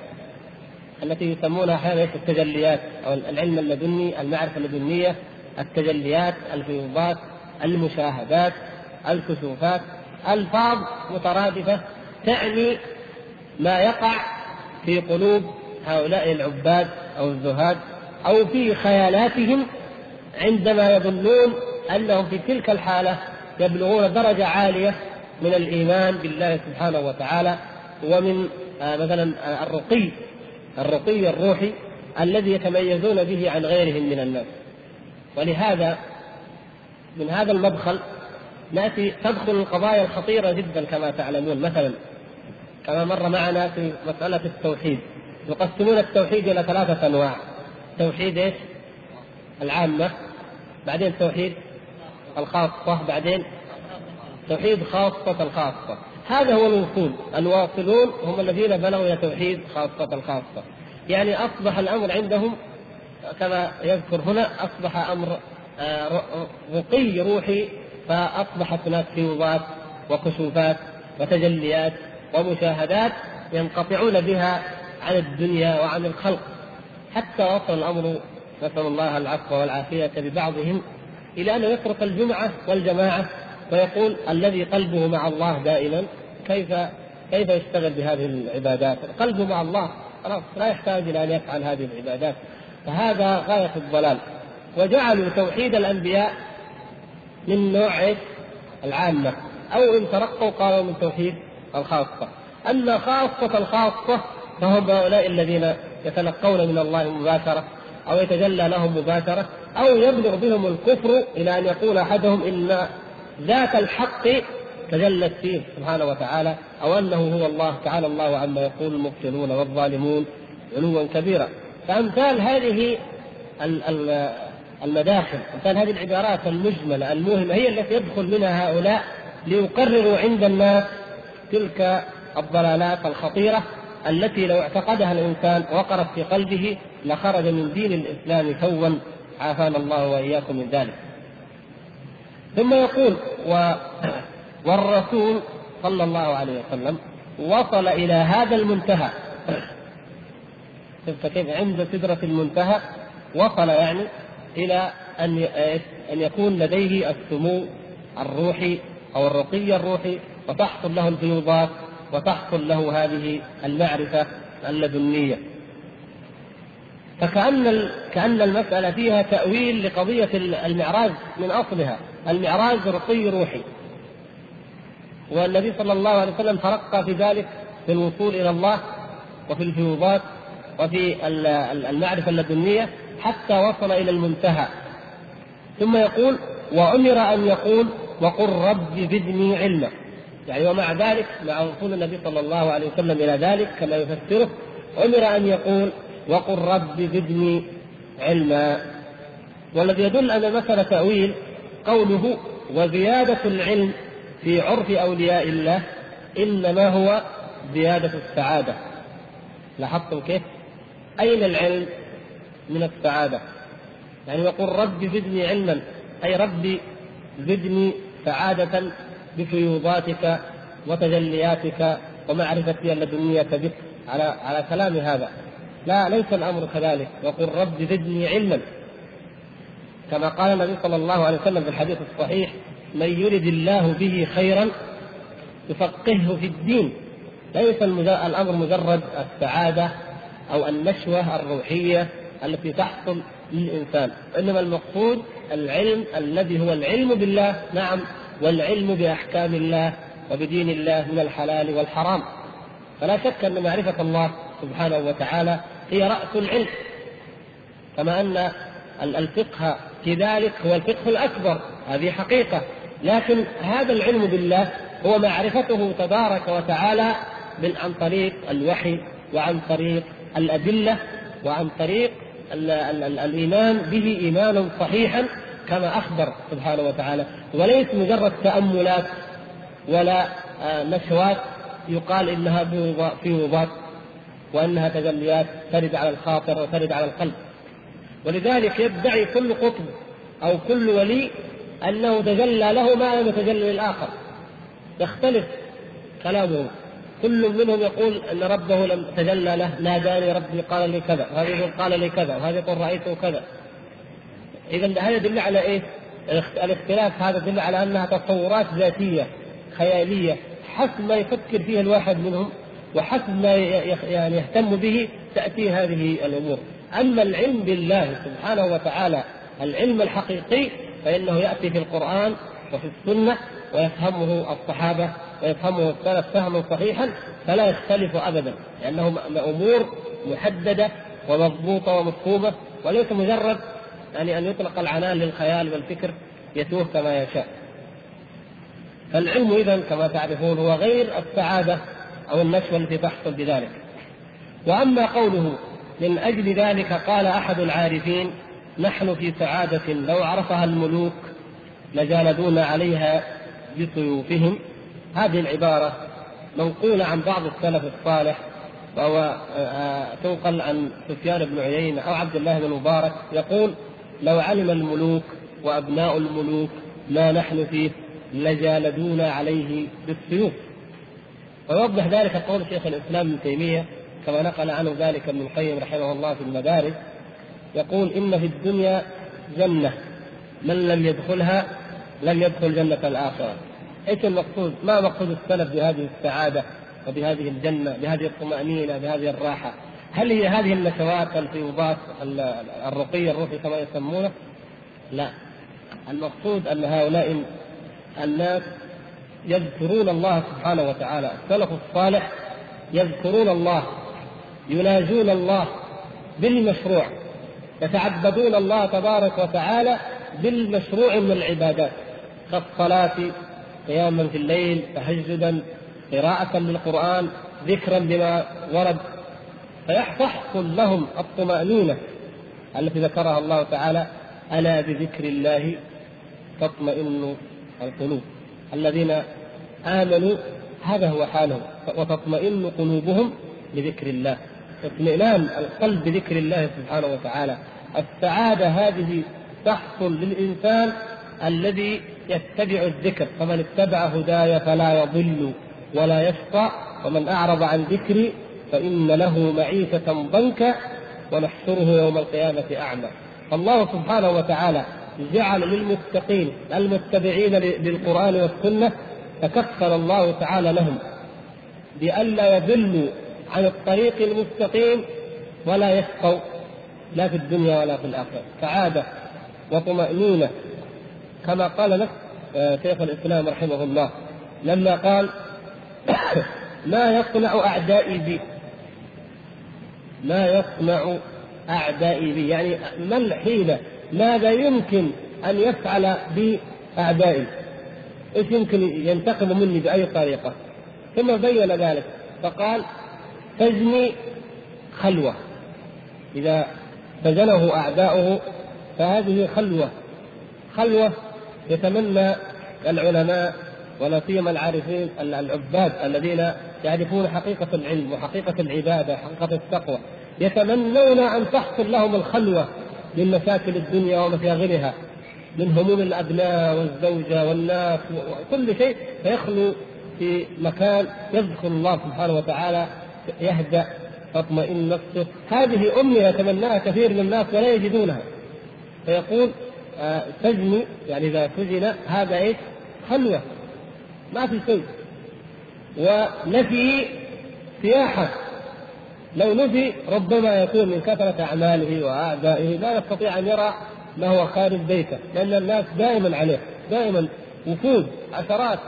التي يسمونها أحيانا التجليات أو العلم اللدني المعرفة اللدنيه التجليات الفيوضات المشاهدات الكسوفات ألفاظ مترادفة تعني ما يقع في قلوب هؤلاء العباد أو الزهاد أو في خيالاتهم عندما يظنون أنهم في تلك الحالة يبلغون درجة عالية من الإيمان بالله سبحانه وتعالى ومن آه، مثلا آه، الرقي الرقي الروحي الذي يتميزون به عن غيرهم من الناس. ولهذا من هذا المدخل نأتي تدخل القضايا الخطيرة جدا كما تعلمون. مثلا كما مر معنا في مسألة التوحيد. يقسمون التوحيد إلى ثلاثة أنواع. توحيد إيش؟ العامة بعدين توحيد الخاصة بعدين توحيد خاصة الخاصة. هذا هو الوصول. الواصلون هم الذين بلغوا إلى توحيد خاصة الخاصة. يعني أصبح الأمر عندهم كما يذكر هنا أصبح أمر آه، رقي روحي فأصبحت هناك فيوضات وكشوفات وتجليات ومشاهدات ينقطعون بها عن الدنيا وعن الخلق. حتى وصل الأمر نسأل الله العفو والعافية ببعضهم إلى انه يترك الجمعة والجماعة ويقول الذي قلبه مع الله دائما كيف كيف يشتغل بهذه العبادات؟ قلبه مع الله خلاص لا يحتاج إلى أن يفعل هذه العبادات. فهذا غاية الضلال. وجعلوا توحيد الأنبياء من نوع إيش؟ العامة. أو إن ترقوا قالوا من توحيد. الخاصة. أما خاصة الخاصة فهم هؤلاء الذين يتلقون من الله مباشرة أو يتجلى لهم مباشرة أو يبلغ بهم الكفر إلى أن يقول أحدهم إن ذات الحق تجلت فيه سبحانه وتعالى أو أنه هو الله تعالى الله عما يقول المبطلون والظالمون علوا كبيرا. فأمثال هذه المداخل أمثال هذه العبارات المجملة الموهمة هي التي يدخل منها هؤلاء ليقرروا عند الناس تلك الضلالات الخطيرة التي لو اعتقدها الإنسان وقرت في قلبه لخرج من دين الإسلام سوا عافانا الله وإياكم من ذلك. ثم يقول و والرسول صلى الله عليه وسلم وصل إلى هذا المنتهى. شفت كيف عند سدرة المنتهى وصل يعني إلى أن أن يكون لديه السمو الروحي أو الرقي الروحي وتحصل له الفيوضات وتحصل له هذه المعرفة اللدنية فكأن كأن المسألة فيها تأويل لقضية المعراج من أصلها. المعراج رقي روحي. والنبي صلى الله عليه وسلم ترقى في ذلك في الوصول إلى الله وفي الفيوضات وفي المعرفة اللدنية حتى وصل إلى المنتهى. ثم يقول وأمر أن يقول وقل رب زدني علما. يعني ومع ذلك مع وصول النبي صلى الله عليه وسلم إلى ذلك كما يفسره أمر أن يقول وقل رب زدني علما والذي يدل أن المسألة تأويل قوله وزيادة العلم في عرف أولياء الله إنما هو زيادة السعادة لاحظتم كيف؟ أين العلم من السعادة؟ يعني يقول رب زدني علما أي ربي زدني سعادة بفيوضاتك وتجلياتك ومعرفتي اللدنية بك. على على كلام هذا. لا ليس الأمر كذلك. يقول رب زدني علما. كما قال النبي صلى الله عليه وسلم في الحديث الصحيح من يرد الله به خيرا يفقهه في الدين. ليس الأمر مجرد السعادة أو النشوة الروحية التي تحصل للإنسان. إنما المقصود العلم الذي هو العلم بالله. نعم والعلم بأحكام الله وبدين الله من الحلال والحرام. فلا شك أن معرفة الله سبحانه وتعالى هي رأس العلم. كما أن الفقه في ذلك هو الفقه الأكبر هذه حقيقة. لكن هذا العلم بالله هو معرفته تبارك وتعالى من عن طريق الوحي وعن طريق الأدلة وعن طريق ال ال ال الإيمان به إيمانا صحيحا كما أخبر سبحانه وتعالى وليس مجرد تأملات ولا آه، نشوات يقال إنها فيوضات وأنها تجليات ترد على الخاطر وترد على القلب. ولذلك يدعي كل قطب أو كل ولي أنه تجلى له ما لم يتجلى للآخر. يختلف كلامه. كل منهم يقول أن ربه لم تجلى له ناداني ربي قال لي كذا وهذا يقول قال لي كذا وهذا يقول رأيته كذا. اذا هذا يدل على إيه؟ الاختلاف هذا يدل على أنها تصورات ذاتية خيالية حسب ما يفكر فيها الواحد منهم وحسب ما يعني يهتم به تأتي هذه الأمور أما العلم بالله سبحانه وتعالى العلم الحقيقي فإنه يأتي في القرآن وفي السنة ويفهمه الصحابة ويفهمه السلف فهما صحيحا فلا يختلف ابدا لأنه أمور محددة ومضبوطة ومفهومة وليس مجرد يعني أن يطلق العنان للخيال والفكر يتوه كما يشاء. فالعلم اذا كما تعرفون هو غير السعادة أو النشوه التي تحصل بذلك. وأما قوله من أجل ذلك قال أحد العارفين نحن في سعادة لو عرفها الملوك لجالدونا عليها بسيوفهم هذه العبارة منقولة عن بعض السلف الصالح وهو آه، تنقل عن سفيان بن عيينة أو عبد الله بن مبارك يقول لو علم الملوك وأبناء الملوك ما نحن فيه لجالدونا عليه بالسيوف ويوضح ذلك قول شيخ الإسلام ابن تيمية كما نقل عنه ذلك ابن القيم رحمه الله في المدارس يقول إن في الدنيا جنة من لم يدخلها لم يدخل جنة الآخرة إيش المقصود؟ ما مقصود السلف بهذه السعادة وبهذه الجنة بهذه الطمأنينة بهذه الراحة؟ هل هي هذه النشوات الفيوضات الرقي الروحي كما يسمونه؟ لا. المقصود أن هؤلاء الناس يذكرون الله سبحانه وتعالى. السلف الصالح يذكرون الله يناجون الله بالمشروع يتعبدون الله تبارك وتعالى بالمشروع من العبادات كالصلاة قياما في الليل تهجدا قراءة للقرآن ذكرا بما ورد. فيحصل لهم الطمأنينة التي ذكرها الله تعالى ألا بذكر الله تطمئن القلوب. الذين آمنوا هذا هو حالهم. وتطمئن قلوبهم بذكر الله. اطمئنان القلب بذكر الله سبحانه وتعالى. السعادة هذه تحصل للإنسان الذي يتبع الذكر. فمن اتبع هداي فلا يضل ولا يشقى ومن أعرض عن ذكري فإن له معيشة ضنكا ونحشره يوم القيامة أعمى. الله سبحانه وتعالى جعل للمتقين المتبعين للقرآن والسنة تكفل الله تعالى لهم بألا يضلوا عن الطريق المستقيم ولا يشقوا لا في الدنيا ولا في الآخرة. سعادة وطمأنينة. كما قال لك آه، شيخ الإسلام رحمه الله لما قال <coughs> ما يصنع أعدائي بي؟ ما يصنع أعدائي بي. يعني ما الحيلة؟ ماذا يمكن أن يفعل بي أعدائي إيش يمكن ينتقم مني بأي طريقة؟ ثم بين ذلك فقال تجني خلوة. إذا سجنه أعداؤه فهذه خلوة. خلوة يتمنى العلماء ولا سيما العارفين العباد الذين يعرفون حقيقة العلم وحقيقة العبادة وحقيقه التقوى. يتمنون أن تحصل لهم الخلوة من مشاكل الدنيا ومشاغلها من هموم الأبناء والزوجة والناس وكل شيء فيخلو في مكان يذكر الله سبحانه وتعالى يهدأ تطمئن نفسه. هذه أمنية يتمناها كثير من الناس ولا يجدونها. فيقول آه سجن يعني إذا سجن هذا إيش؟ خلوة ما في شيء. ونفي سياحة. لو نفي ربما يكون من كثرة أعماله وأعدائه لا يستطيع أن يرى ما هو خارج بيته لأن الناس دائما عليه دائما وفود عشرات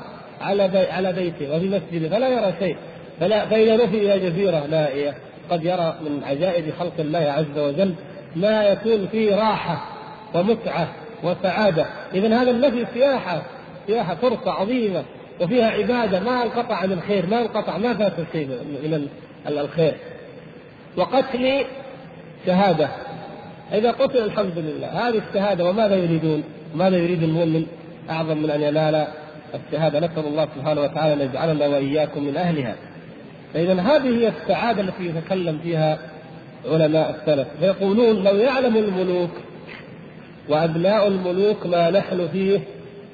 على بي على بيته وفي مسجده فلا يرى شيء. فلا فإذا نفي إلى جزيرة نائية قد يرى من عجائب خلق الله عز وجل ما يكون فيه راحة ومتعة وسعادة. إذا هذا النفي سياحة سياحة فرصة عظيمة وفيها عبادة ما انقطع عن الخير ما انقطع ما فات شيء من الخير. وقتل شهادة. إذا قتل الحمد لله. هذه الشهادة وماذا يريدون؟ ماذا يريد المؤمن أعظم من أن ينال الشهادة؟ نسأل الله سبحانه وتعالى أن يجعلنا وإياكم من أهلها. فإذا هذه هي السعادة التي يتكلم فيها علماء السلف. فيقولون لو يعلم الملوك وأبناء الملوك ما نحن فيه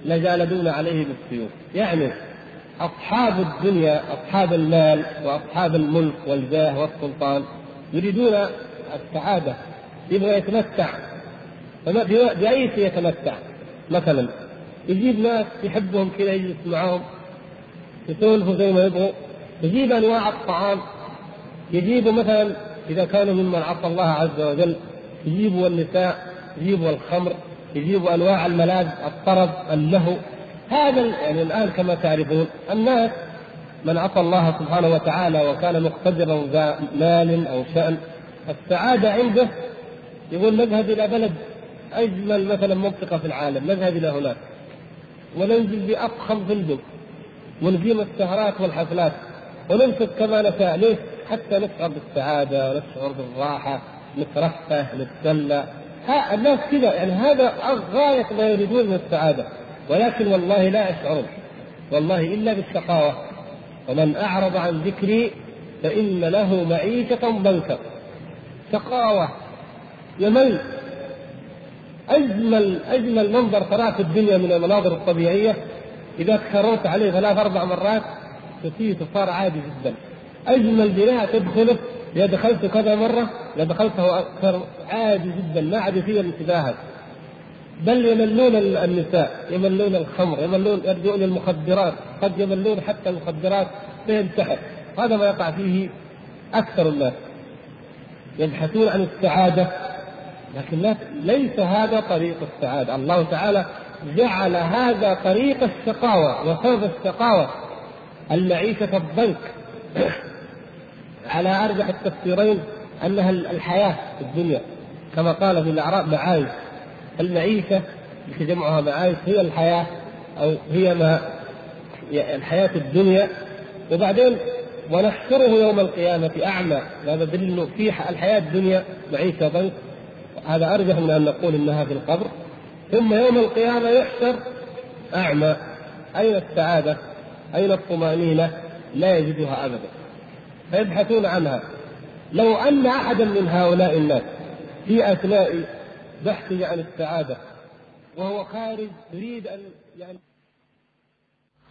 لجالدون عليه بالسيوف يعني أصحاب الدنيا أصحاب المال وأصحاب الملك والجاه والسلطان. يريدون السعادة يبغى يتمتع. بأي شيء يتمتع؟ مثلا يجيب ناس يحبهم كذا يجلس معاهم يسولفوا زي ما يبغوا. يجيب أنواع الطعام. يجيبوا مثلا إذا كانوا ممن عصى الله عز وجل يجيبوا النساء يجيبوا الخمر يجيبوا أنواع الملاذ الطرب اللهو. هذا يعني الآن كما تعرفون الناس من عصى الله سبحانه وتعالى وكان مقتدرا ذا مال أو شأن السعاده عنده يقول نذهب إلى بلد أجمل مثلا منطقة في العالم نذهب إلى هناك وننزل بأفخم فندق ونقيم السهرات والحفلات وننفق كما نشاء ليش؟ حتى نشعر بالسعادة ونشعر بالراحة نترفه نتسلى الناس كذا يعني هذا غاية ما يريدون من السعادة ولكن والله لا يشعرون والله إلا بالشقاوة ومن أعرض عن ذكري فإن له معيشة ضنكا. شقاوه يمل. أجمل أجمل منظر تراه في الدنيا من المناظر الطبيعية. إذا تكررت عليه ثلاث أربع مرات تصير صار عادي جدا. أجمل بناء تدخله اذا دخلته كذا مرة اذا دخلته أكثر. عادي جدا ما عاد فيه انتباهك. بل يملون النساء يملون الخمر يملون يرجعون المخدرات قد يملون حتى المخدرات فينتحر هذا ما يقع فيه أكثر الناس. يبحثون عن السعادة لكن ليس هذا طريق السعادة. الله تعالى جعل هذا طريق الشقاوة وسبب الشقاوة. المعيشة الضنك <clears throat> على أرجح التفسيرين أنها الحياة في الدنيا. كما قال في الاعراب معايش. المعيشة التي جمعها معايش هي الحياة أو هي ما الحياة الدنيا. وبعدين ونحشره يوم القيامة أعمى هذا دليل أنه في الحياة الدنيا معيشة ضنك. هذا أرجح من أن نقول إنها في القبر. ثم يوم القيامة يحشر أعمى. أين السعادة؟ أين الطمأنينة؟ لا يجدها أبدا. فيبحثون عنها. لو أن أحدا من هؤلاء الناس في أثناء بحثه عن السعادة. وهو خارج يريد أن يعني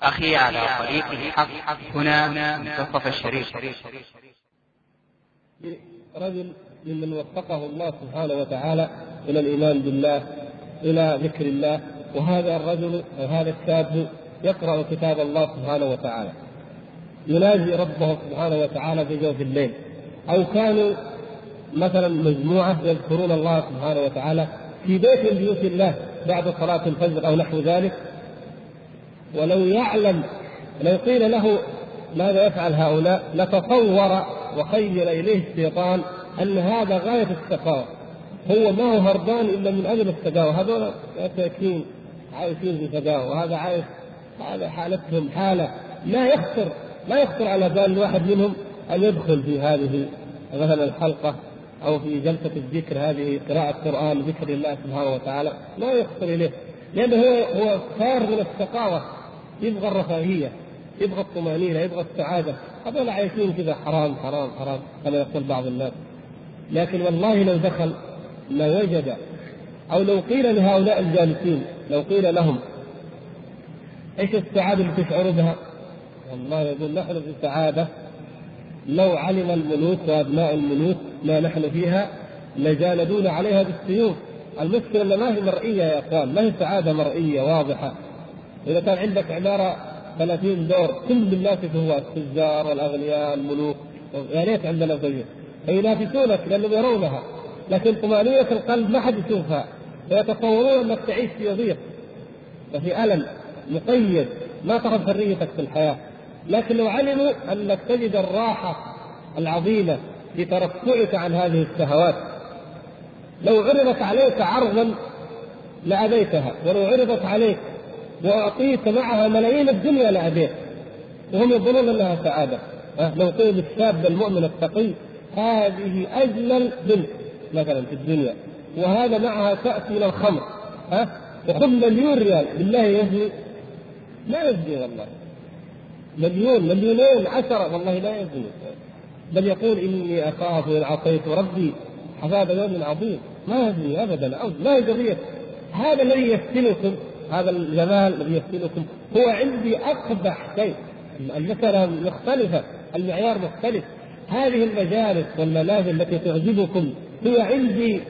أخي على طريق الحق هنا منتصف الشريف. رجل ممن وفقه الله سبحانه وتعالى إلى الإيمان بالله إلى ذكر الله. وهذا الرجل أو هذا الشاب يقرأ كتاب الله سبحانه وتعالى. يناجي ربه سبحانه وتعالى في جوف الليل. أو كانوا مثلا مجموعة يذكرون الله سبحانه وتعالى في بيت من بيوت الله بعد صلاة الفجر أو نحو ذلك. ولو يعلم لو قيل له ماذا يفعل هؤلاء لتصور وخيل إليه الشيطان أن هذا غاية السخاوة هو ما هو هربان إلا من أجل السخاوة هذول مساكين عايشين في سخاوة وهذا عايش هذا حالتهم حالة لا يخطر لا يخطر على بال الواحد منهم أن يدخل في هذه مثلا الحلقة. أو في جلسة الذكر هذه قراءة قرآن ذكر الله سبحانه وتعالى لا يخطر إليه. لأنه هو هو صار من الشقاوة يبغى الرفاهية يبغى الطمأنينة يبغى السعادة. هذول عايشين كذا حرام حرام حرام كما يقول بعض الناس. لكن والله لو دخل لوجد أو لو قيل لهؤلاء الجالسين لو قيل لهم إيش السعادة اللي تشعروا بها؟ والله يقول نحن في سعادة. لو علم الملوك وأبناء الملوك ما نحن فيها لجالدون عليها بالسيوف. المشكلة ما هي مرئية يا إخوان ما هي سعادة مرئية واضحة. إذا كان عندك عمارة 30 دور كل الناس هو التجار والأغنياء الملوك. يا ريت عندنا زيه فينافسونك لأنهم يرونها لكن طمأنينة القلب ما حد يشوفها. فيتصورون أنك تعيش في ضيق وفي ألم مقيد ما ترى حريتك في الحياة. لكن لو علموا أنك تجد الراحة العظيمة في ترفعك عن هذه الشهوات. لو عرضت عليك عرضا لأبيتها ولو عرضت عليك وأعطيت معها ملايين الدنيا لأبيت وهم يظنون أنها سعادة. أه؟ لو قيل الشاب المؤمن التقي هذه أجمل بنت مثلا في الدنيا. وهذا معها كأس من الخمر. ها أه؟ وخذ مليون ريال. بالله يزني لا يزني والله. مليون مليونين عشرة والله لا يزني. بل يقول إني أخاف إن عصيت ربي عذاب يوم عظيم. ما يزني أبدا أو ما هي هذا الذي يفتنكم هذا الجمال الذي يفتنكم هو عندي أقبح شيء. المسألة مختلفة المعيار مختلف. هذه المجالس والمنازل التي تعجبكم هي عندي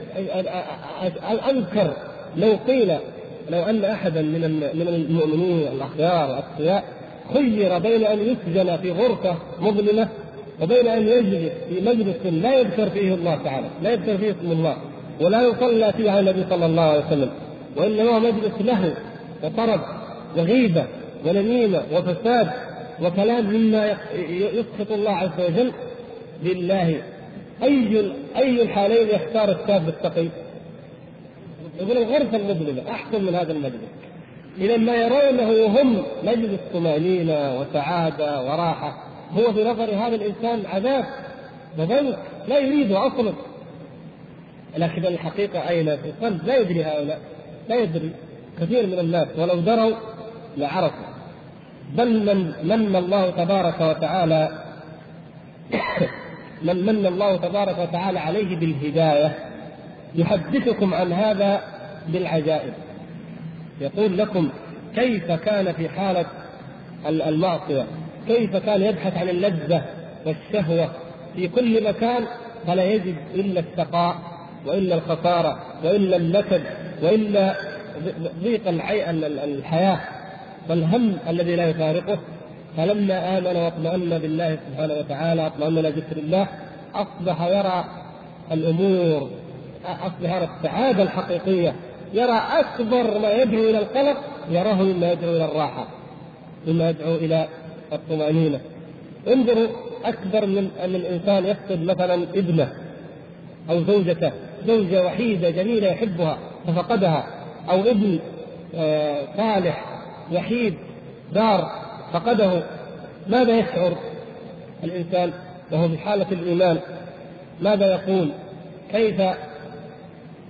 أنكر لو قيل لو أن أحدا من من المؤمنين الأخيار الأتقياء خير بين أن يسجن في غرفة مظلمة وبين أن يجلس في مجلس لا يذكر فيه الله تعالى، لا يذكر فيه اسم الله، ولا يصلى فيه على النبي صلى الله عليه وسلم، وإنما هو مجلس له وطرب وغيبة ونميمة وفساد وكلام مما يسخط الله عز وجل لله أي أي الحالين يختار الشاب التقي؟ يقول الغرفة المظلمة أحسن من هذا المجلس إذا ما يرونه هم مجلس طمأنينة وسعادة وراحة. هو في نظر هذا الإنسان عذاب وضنك لا يريده أصلا. لكن الحقيقة أين؟ في القلب. لا يدري هؤلاء. لا يدري. كثير من الناس ولو دروا لعرفوا. بل من من الله تبارك وتعالى <coughs> من من الله تبارك وتعالى عليه بالهداية. يحدثكم عن هذا بالعجائب. يقول لكم كيف كان في حالة المعصية؟ كيف كان يبحث عن اللذة والشهوة؟ في كل مكان فلا يجد إلا الشقاء وإلا الخسارة وإلا النكد وإلا ضيق الحياة والهم الذي لا يفارقه. فلما آمن واطمأن بالله سبحانه وتعالى اطمأن إلى ذكر الله أصبح يرى الأمور أصبح يرى السعادة الحقيقية. يرى أكبر ما يدعو إلى القلق يراه مما يدعو إلى الراحة مما يدعو إلى الطمأنينة. انظروا أكبر من أن الإنسان يفقد مثلا ابنه أو زوجته زوجة وحيدة جميلة يحبها ففقدها أو ابن آه، صالح وحيد دار فقده ماذا يشعر الإنسان وهو في حالة الإيمان؟ ماذا يقول؟ كيف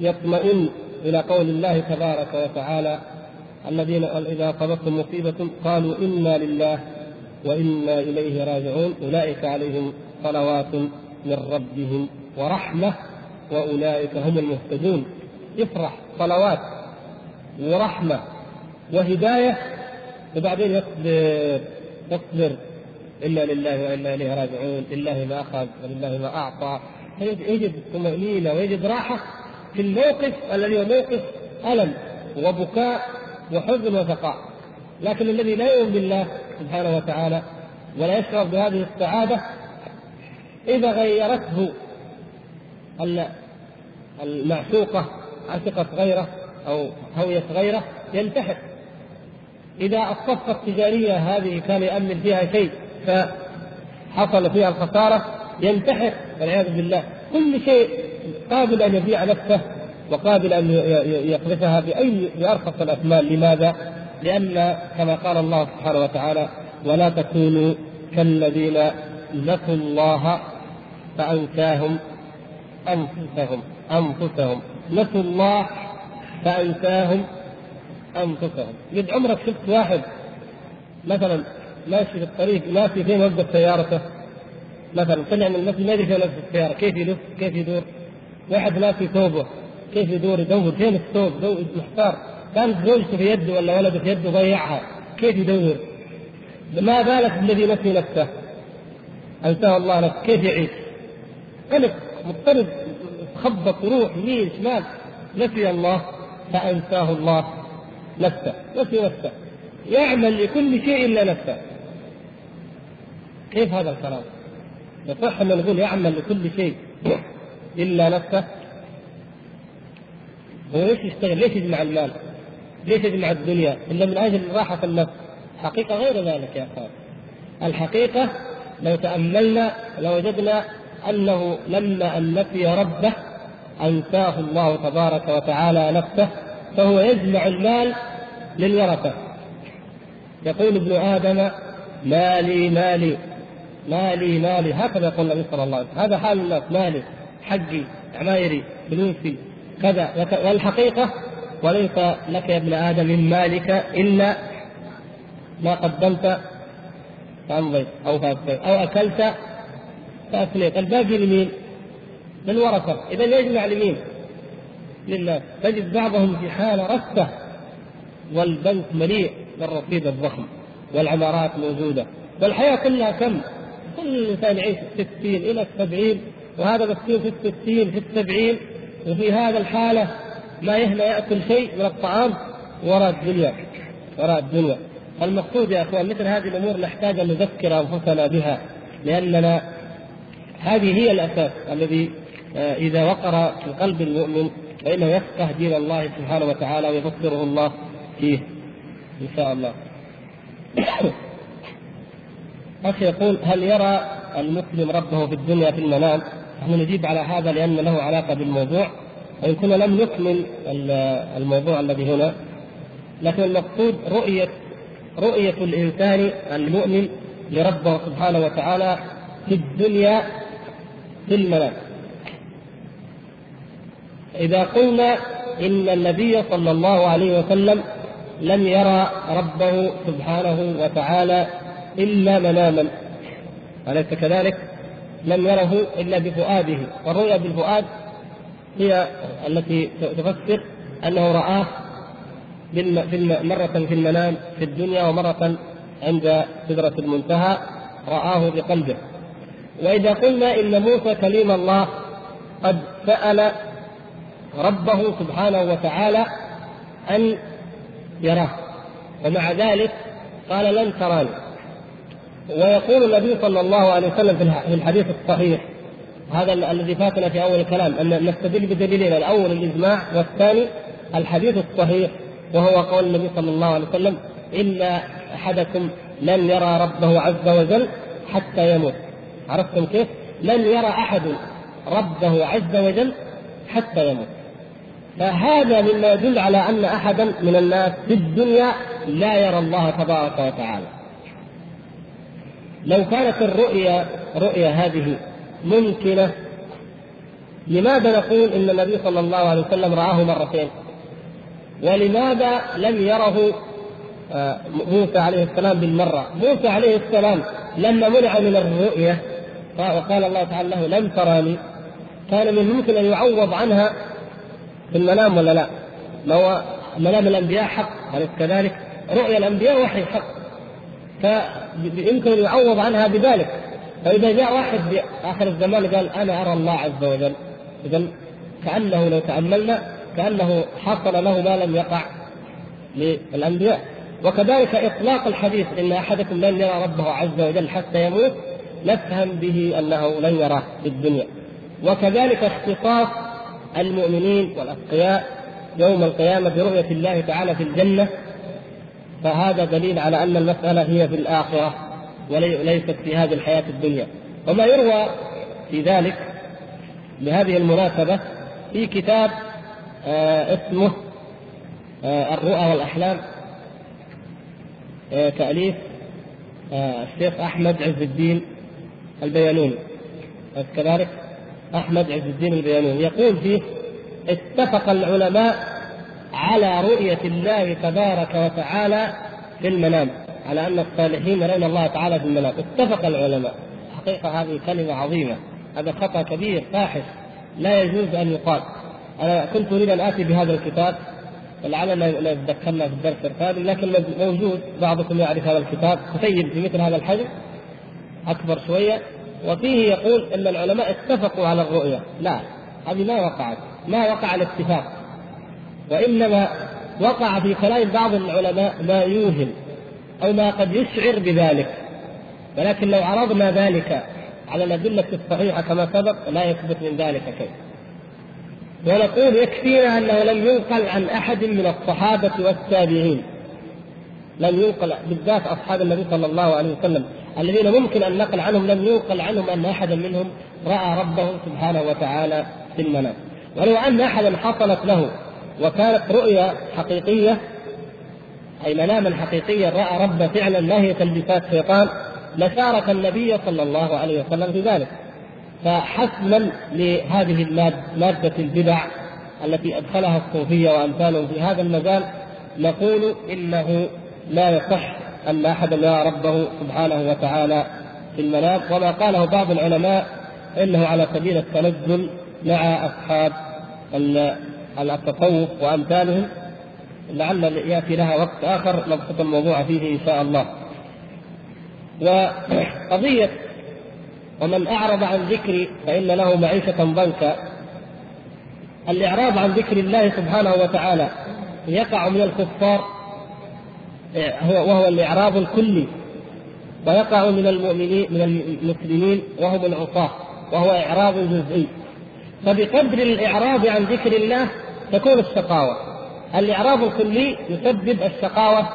يطمئن؟ إلى قول الله تبارك وتعالى الذين إذا أصابتهم مصيبة قالوا إنا لله وإنا إليه راجعون. أولئك عليهم صلوات من ربهم ورحمة وأولئك هم المهتدون. يفرح صلوات ورحمة وهداية وبعدين يصبر يصبر. إنا لله وإنا إليه راجعون. لله ما أخذ ولله ما أعطى. يجد طمأنينة ويجد راحة. في الموقف الذي هو موقف ألم وبكاء وحزن وسقاء لكن الذي لا يؤمن بالله سبحانه وتعالى ولا يشعر بهذه السعادة إذا غيرته المعشوقة عشقت غيره أو هويت غيره ينتحر. إذا الصفقة التجارية هذه كان يأمن فيها شيء فحصل فيها الخسارة ينتحر والعياذ بالله. كل شيء قابل أن يبيع نفسه وقابل أن يقذفها بأي بأرخص الأثمان لماذا؟ لأن كما قال الله سبحانه وتعالى ولا تكونوا كالذين نسوا الله فأنساهم أنفسهم أنفسهم. نسوا الله فأنساهم أنفسهم. قد عمرك شفت واحد مثلا ماشي في الطريق ناسي فين وقف سيارته؟ مثلا طلع من المسجد ما يدري فين وقف السيارة كيف يلف كيف يدور؟ واحد ناسي ثوبه. كيف يدور يدور؟ فين الثوب؟ محتار كانت زوجته في يده ولا ولده في يده ضيعها كيف يدور؟ ما بالك بالذي نسي نفسه؟ أنساه الله نفسه. كيف يعيش؟ قلق مضطرب خبط روح يمين شمال. نسي الله فأنساه الله نفسه. نسي نفسه. يعمل لكل شيء إلا نفسه. كيف هذا الكلام؟ يصح ان نقول يعمل لكل شيء. إلا نفسه. هو ليش يشتغل؟ ليش يجمع المال؟ ليش يجمع الدنيا؟ إلا من أجل راحة النفس. حقيقة غير ذلك يا أخوان. الحقيقة لو تأملنا لوجدنا أنه لما أن نسي ربه أنساه الله تبارك وتعالى نفسه فهو يجمع المال للورثة. يقول ابن آدم مالي مالي مالي مالي. هكذا يقول النبي صلى الله عليه وسلم. هذا حال الناس مالي. حقي عمايري فلوسي كذا والحقيقة وليس لك يا ابن آدم من مالك إلا ما قدمت فأمضيت أو فابقيت أو أكلت فافنيت الباقي لمين؟ للورثه إذا يجمع لمين؟ لله تجد بعضهم في حاله رثة والبنك مليء بالرصيد الضخم والعمارات موجودة والحياة كلها كم؟ كل إنسان يعيش في الستين إلى السبعين وهذا مسكين في الستين في السبعين وفي هذا الحالة ما يهنى يأكل شيء من الطعام وراء الدنيا وراء الدنيا المقصود يا أخوان مثل هذه الأمور نحتاج أن نذكر أنفسنا بها لأننا هذه هي الأساس الذي آه، إذا وقر في قلب المؤمن فإنه يفقه دين الله سبحانه وتعالى ويبصره الله فيه إن شاء الله. <coughs> أخي يقول هل يرى المسلم ربه في الدنيا في المنام؟ نحن نجيب على هذا لأن له علاقة بالموضوع وإن كنا لم نكمل الموضوع الذي هنا لكن المقصود رؤيه رؤية الإنسان المؤمن لربه سبحانه وتعالى في الدنيا في المنام إذا قلنا إن النبي صلى الله عليه وسلم لم يرى ربه سبحانه وتعالى إلا مناما أليس كذلك؟ لم يره إلا بفؤاده والرؤيا بالفؤاد هي التي تفسر أنه رآه مرة في المنام في الدنيا ومرة عند سدرة المنتهى رآه بقلبه. وإذا قلنا إن موسى كليم الله قد سأل ربه سبحانه وتعالى أن يراه ومع ذلك قال لن تراني. ويقول النبي صلى الله عليه وسلم في الحديث الصحيح هذا الذي فاتنا في أول الكلام أن نستدل بدليلين الأول الإجماع والثاني الحديث الصحيح وهو قول النبي صلى الله عليه وسلم إن أحدكم لن يرى ربه عز وجل حتى يموت. عرفتم كيف؟ لن يرى أحد ربه عز وجل حتى يموت. فهذا مما يدل على أن أحدا من الناس في الدنيا لا يرى الله تبارك وتعالى. لو كانت الرؤيا رؤيا هذه ممكنة لماذا نقول إن النبي صلى الله عليه وسلم رآه مرتين؟ ولماذا لم يره آه، موسى عليه السلام بالمرة موسى عليه السلام لما منع من الرؤية وقال الله تعالى له لم تراني كان من الممكن أن يعوض عنها في المنام ولا لا؟ ما هو منام الأنبياء حق أليس كذلك؟ رؤيا الأنبياء وحي حق فيمكن أن يعوض عنها بذلك. فإذا جاء واحد في آخر الزمان قال أنا أرى الله عز وجل. إذا كأنه لو تأملنا كأنه حصل له ما لم يقع للأنبياء. وكذلك إطلاق الحديث إن أحدكم لن يرى ربه عز وجل حتى يموت نفهم به أنه لن يراه في الدنيا. وكذلك اختصاص المؤمنين والأتقياء يوم القيامة برؤية الله تعالى في الجنة. فهذا دليل على أن المسألة هي في الآخرة وليست في هذه الحياة الدنيا. وما يروى في ذلك بهذه المناسبة في كتاب آه اسمه آه الرؤى والأحلام آه تأليف آه الشيخ أحمد عز الدين البيانوني. كذلك؟ أحمد عز الدين البيانوني. يقول فيه اتفق العلماء على رؤية الله تبارك وتعالى في المنام على أن الصالحين يرون الله تعالى في المنام. اتفق العلماء. حقيقة هذه كلمة عظيمة. هذا خطأ كبير فاحش. لا يجوز أن يقال. أنا كنت أريد أن آتي بهذا الكتاب ولعلنا نتذكرنا في الدرس القادم لكن موجود بعضكم يعرف هذا الكتاب. كتيب في مثل هذا الحجم. أكبر شوية. وفيه يقول أن العلماء اتفقوا على الرؤية. لا هذه ما وقعت. ما وقع الاتفاق. وإنما وقع في كلام بعض العلماء ما يوهم أو ما قد يشعر بذلك. ولكن لو عرضنا ذلك على الأدلة الصحيحة كما سبق لا يثبت من ذلك شيء. ونقول يكفينا أنه لم ينقل عن أحد من الصحابة والتابعين. لم ينقل بالذات أصحاب النبي صلى الله عليه وسلم الذين ممكن أن نقل عنهم لم ينقل عنهم أن أحدا منهم رأى ربه سبحانه وتعالى في المنام. ولو أن أحدا حصلت له وكانت رؤيا حقيقية أي مناما حقيقيا رأى ربه فعلا ما هي تلبيسات شيطان لشارك النبي صلى الله عليه وسلم في ذلك. فحسما لهذه مادة البدع التي أدخلها الصوفية وأمثالهم في هذا المجال نقول إنه لا يصح أن أحدا يرى ربه سبحانه وتعالى في المنام. وما قاله بعض العلماء إنه على سبيل التنزل مع أصحاب التصوف وأمثالهم لعل يأتي لها وقت آخر نبسط الموضوع فيه إن شاء الله. وقضية ومن أعرض عن ذكري فإن له معيشة ضنكا. الإعراض عن ذكر الله سبحانه وتعالى يقع من الكفار هو وهو الإعراض الكلي ويقع من المؤمنين من المسلمين وهم العصاة وهو إعراض جزئي. فبقدر الإعراض عن ذكر الله تكون الشقاوة. الإعراض الكلي يسبب الشقاوة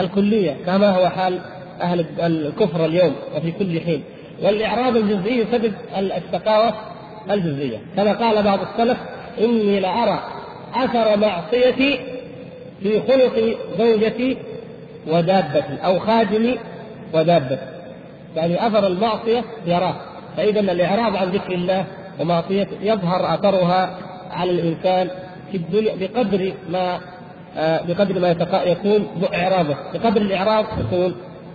الكلية كما هو حال أهل الكفر اليوم وفي كل حين. والإعراض الجزئي يسبب الشقاوة الجزئية. كما قال بعض السلف إني لأرى أثر معصيتي في خلق زوجتي ودابتي أو خادمي ودابتي. يعني أثر المعصية يراه. فإذا الإعراض عن ذكر الله ومعصيته يظهر أثرها على الإنسان في الدنيا بقدر ما آه، بقدر ما يكون إعراضه. بقدر الإعراض يكون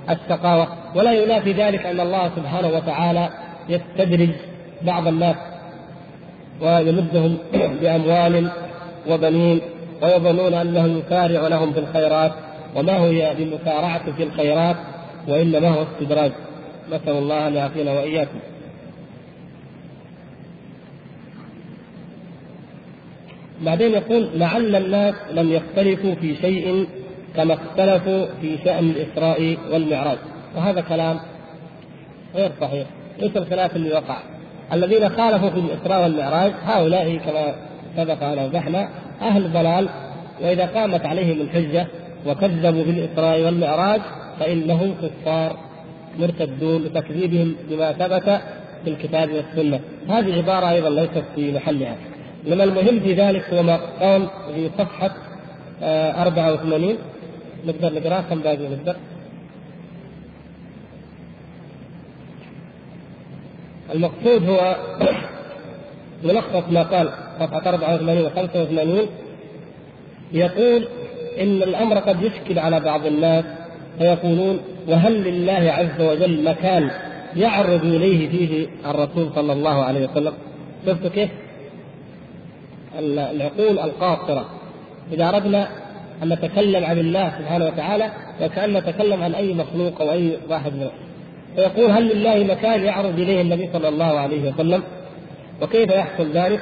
الشقاوة ولا ينافي ذلك أن الله سبحانه وتعالى يستدرج بعض الناس ويمدهم <clears throat> بأموال وبنين ويظنون أنه يسارع لهم في الخيرات وما هو بمسارعة في الخيرات وإنما هو استدراج. نسأل الله أن يعافينا وإياكم. بعدين يقول لعل الناس لم يختلفوا في شيء كما اختلفوا في شأن الإسراء والمعراج. وهذا كلام غير صحيح ليس الخلاف اللي وقع الذين خالفوا في الإسراء والمعراج هؤلاء كما سبق أن أوضحنا أهل ضلال وإذا قامت عليهم الحجة وكذبوا بالإسراء والمعراج فإنهم كفار مرتدون لتكذيبهم بما ثبت في الكتاب والسنة. هذه عبارة أيضا ليست في محلها. إنما المهم في ذلك هو ما قام في صفحة 84 آه، نقدر نقراه كم باقي نقدر؟ المقصود هو <coughs> ملخص ما قال صفحة 84 و 85 يقول إن الأمر قد يشكل على بعض الناس فيقولون وهل لله عز وجل مكان يعرض إليه فيه الرسول صلى الله عليه وسلم شفتوا كيف؟ العقول القاصرة. إذا أردنا أن نتكلم عن الله سبحانه وتعالى وكأن نتكلم عن أي مخلوق أو أي واحد منه فيقول هل لله مكان يعرض إليه النبي صلى الله عليه وسلم؟ وكيف يحصل ذلك؟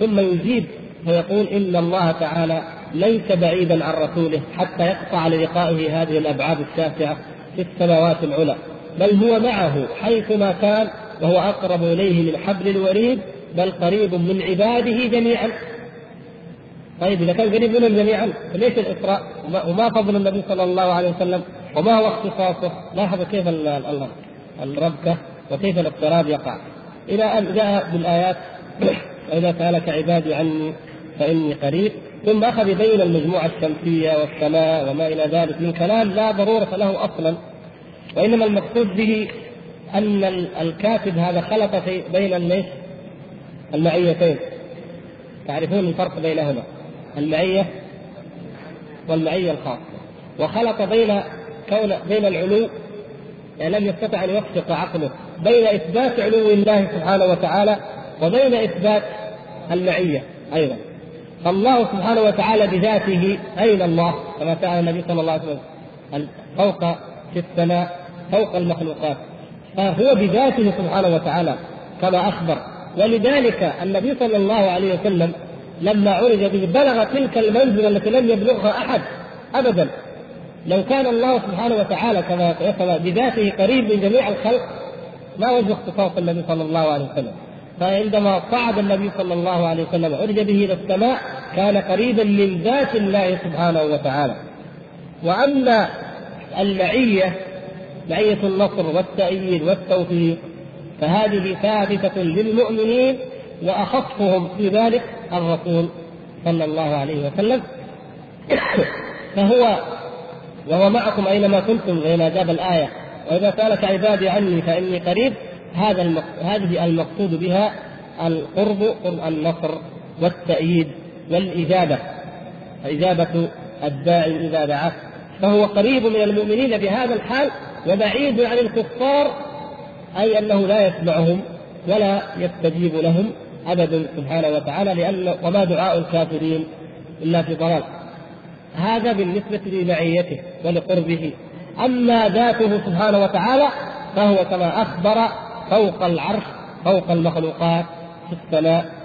ثم يجيب فيقول إن الله تعالى ليس بعيدا عن رسوله حتى يقطع للقائه هذه الأبعاد الشاسعة في السماوات العلى. بل هو معه حيثما كان وهو أقرب إليه من حبل الوريد بل قريب من عباده جميعا. طيب إذا كان قريب منهم جميعا فليش الإسراء وما فضل النبي صلى الله عليه وسلم وما هو اختصاصه؟ لاحظوا كيف الربكة وكيف الاضطراب يقع. إلى أن جاء بالآيات وإذا سألك عبادي عني فإني قريب. ثم أخذ يبين المجموعة الشمسية والسماء وما إلى ذلك من كلام لا ضرورة له أصلا. وإنما المقصود به أن الكاتب هذا خلط بين المعيتين. تعرفون الفرق بينهما. المعية والمعية الخاصة. وخلط بين كون بين العلو يعني لم يستطع أن يوفق عقله بين إثبات علو الله سبحانه وتعالى وبين إثبات المعية أيضا. فالله سبحانه وتعالى بذاته أين الله؟ كما سأل النبي صلى الله عليه وسلم فوق في السماء فوق المخلوقات. فهو بذاته سبحانه وتعالى كما أخبر. ولذلك النبي صلى الله عليه وسلم لما عرج به بلغ تلك المنزلة التي لم يبلغها أحد أبدا. لو كان الله سبحانه وتعالى كما يقول بذاته قريب من جميع الخلق ما وجه اختصاص النبي صلى الله عليه وسلم. فعندما صعد النبي صلى الله عليه وسلم عرج به إلى السماء كان قريبا من ذات الله سبحانه وتعالى. وأما المعيه معيه النصر والتأييد والتوفيق فهذه ثابتة للمؤمنين وأخصهم في ذلك الرسول صلى الله عليه وسلم. فهو وهو معكم أينما كنتم زي ما جاب الآية وإذا سألك عبادي عني فإني قريب هذا هذه المقصود بها القرب قرب النصر والتأييد والإجابة. إجابة الداعي إذا دعاه. فهو قريب من المؤمنين بهذا الحال وبعيد عن الكفار أي أنه لا يسمعهم ولا يستجيب لهم. أبدا سبحانه وتعالى لأن وما دعاء الكافرين إلا في ضلال. هذا بالنسبة لمعيته ولقربه. أما ذاته سبحانه وتعالى فهو كما أخبر فوق العرش فوق المخلوقات في السماء.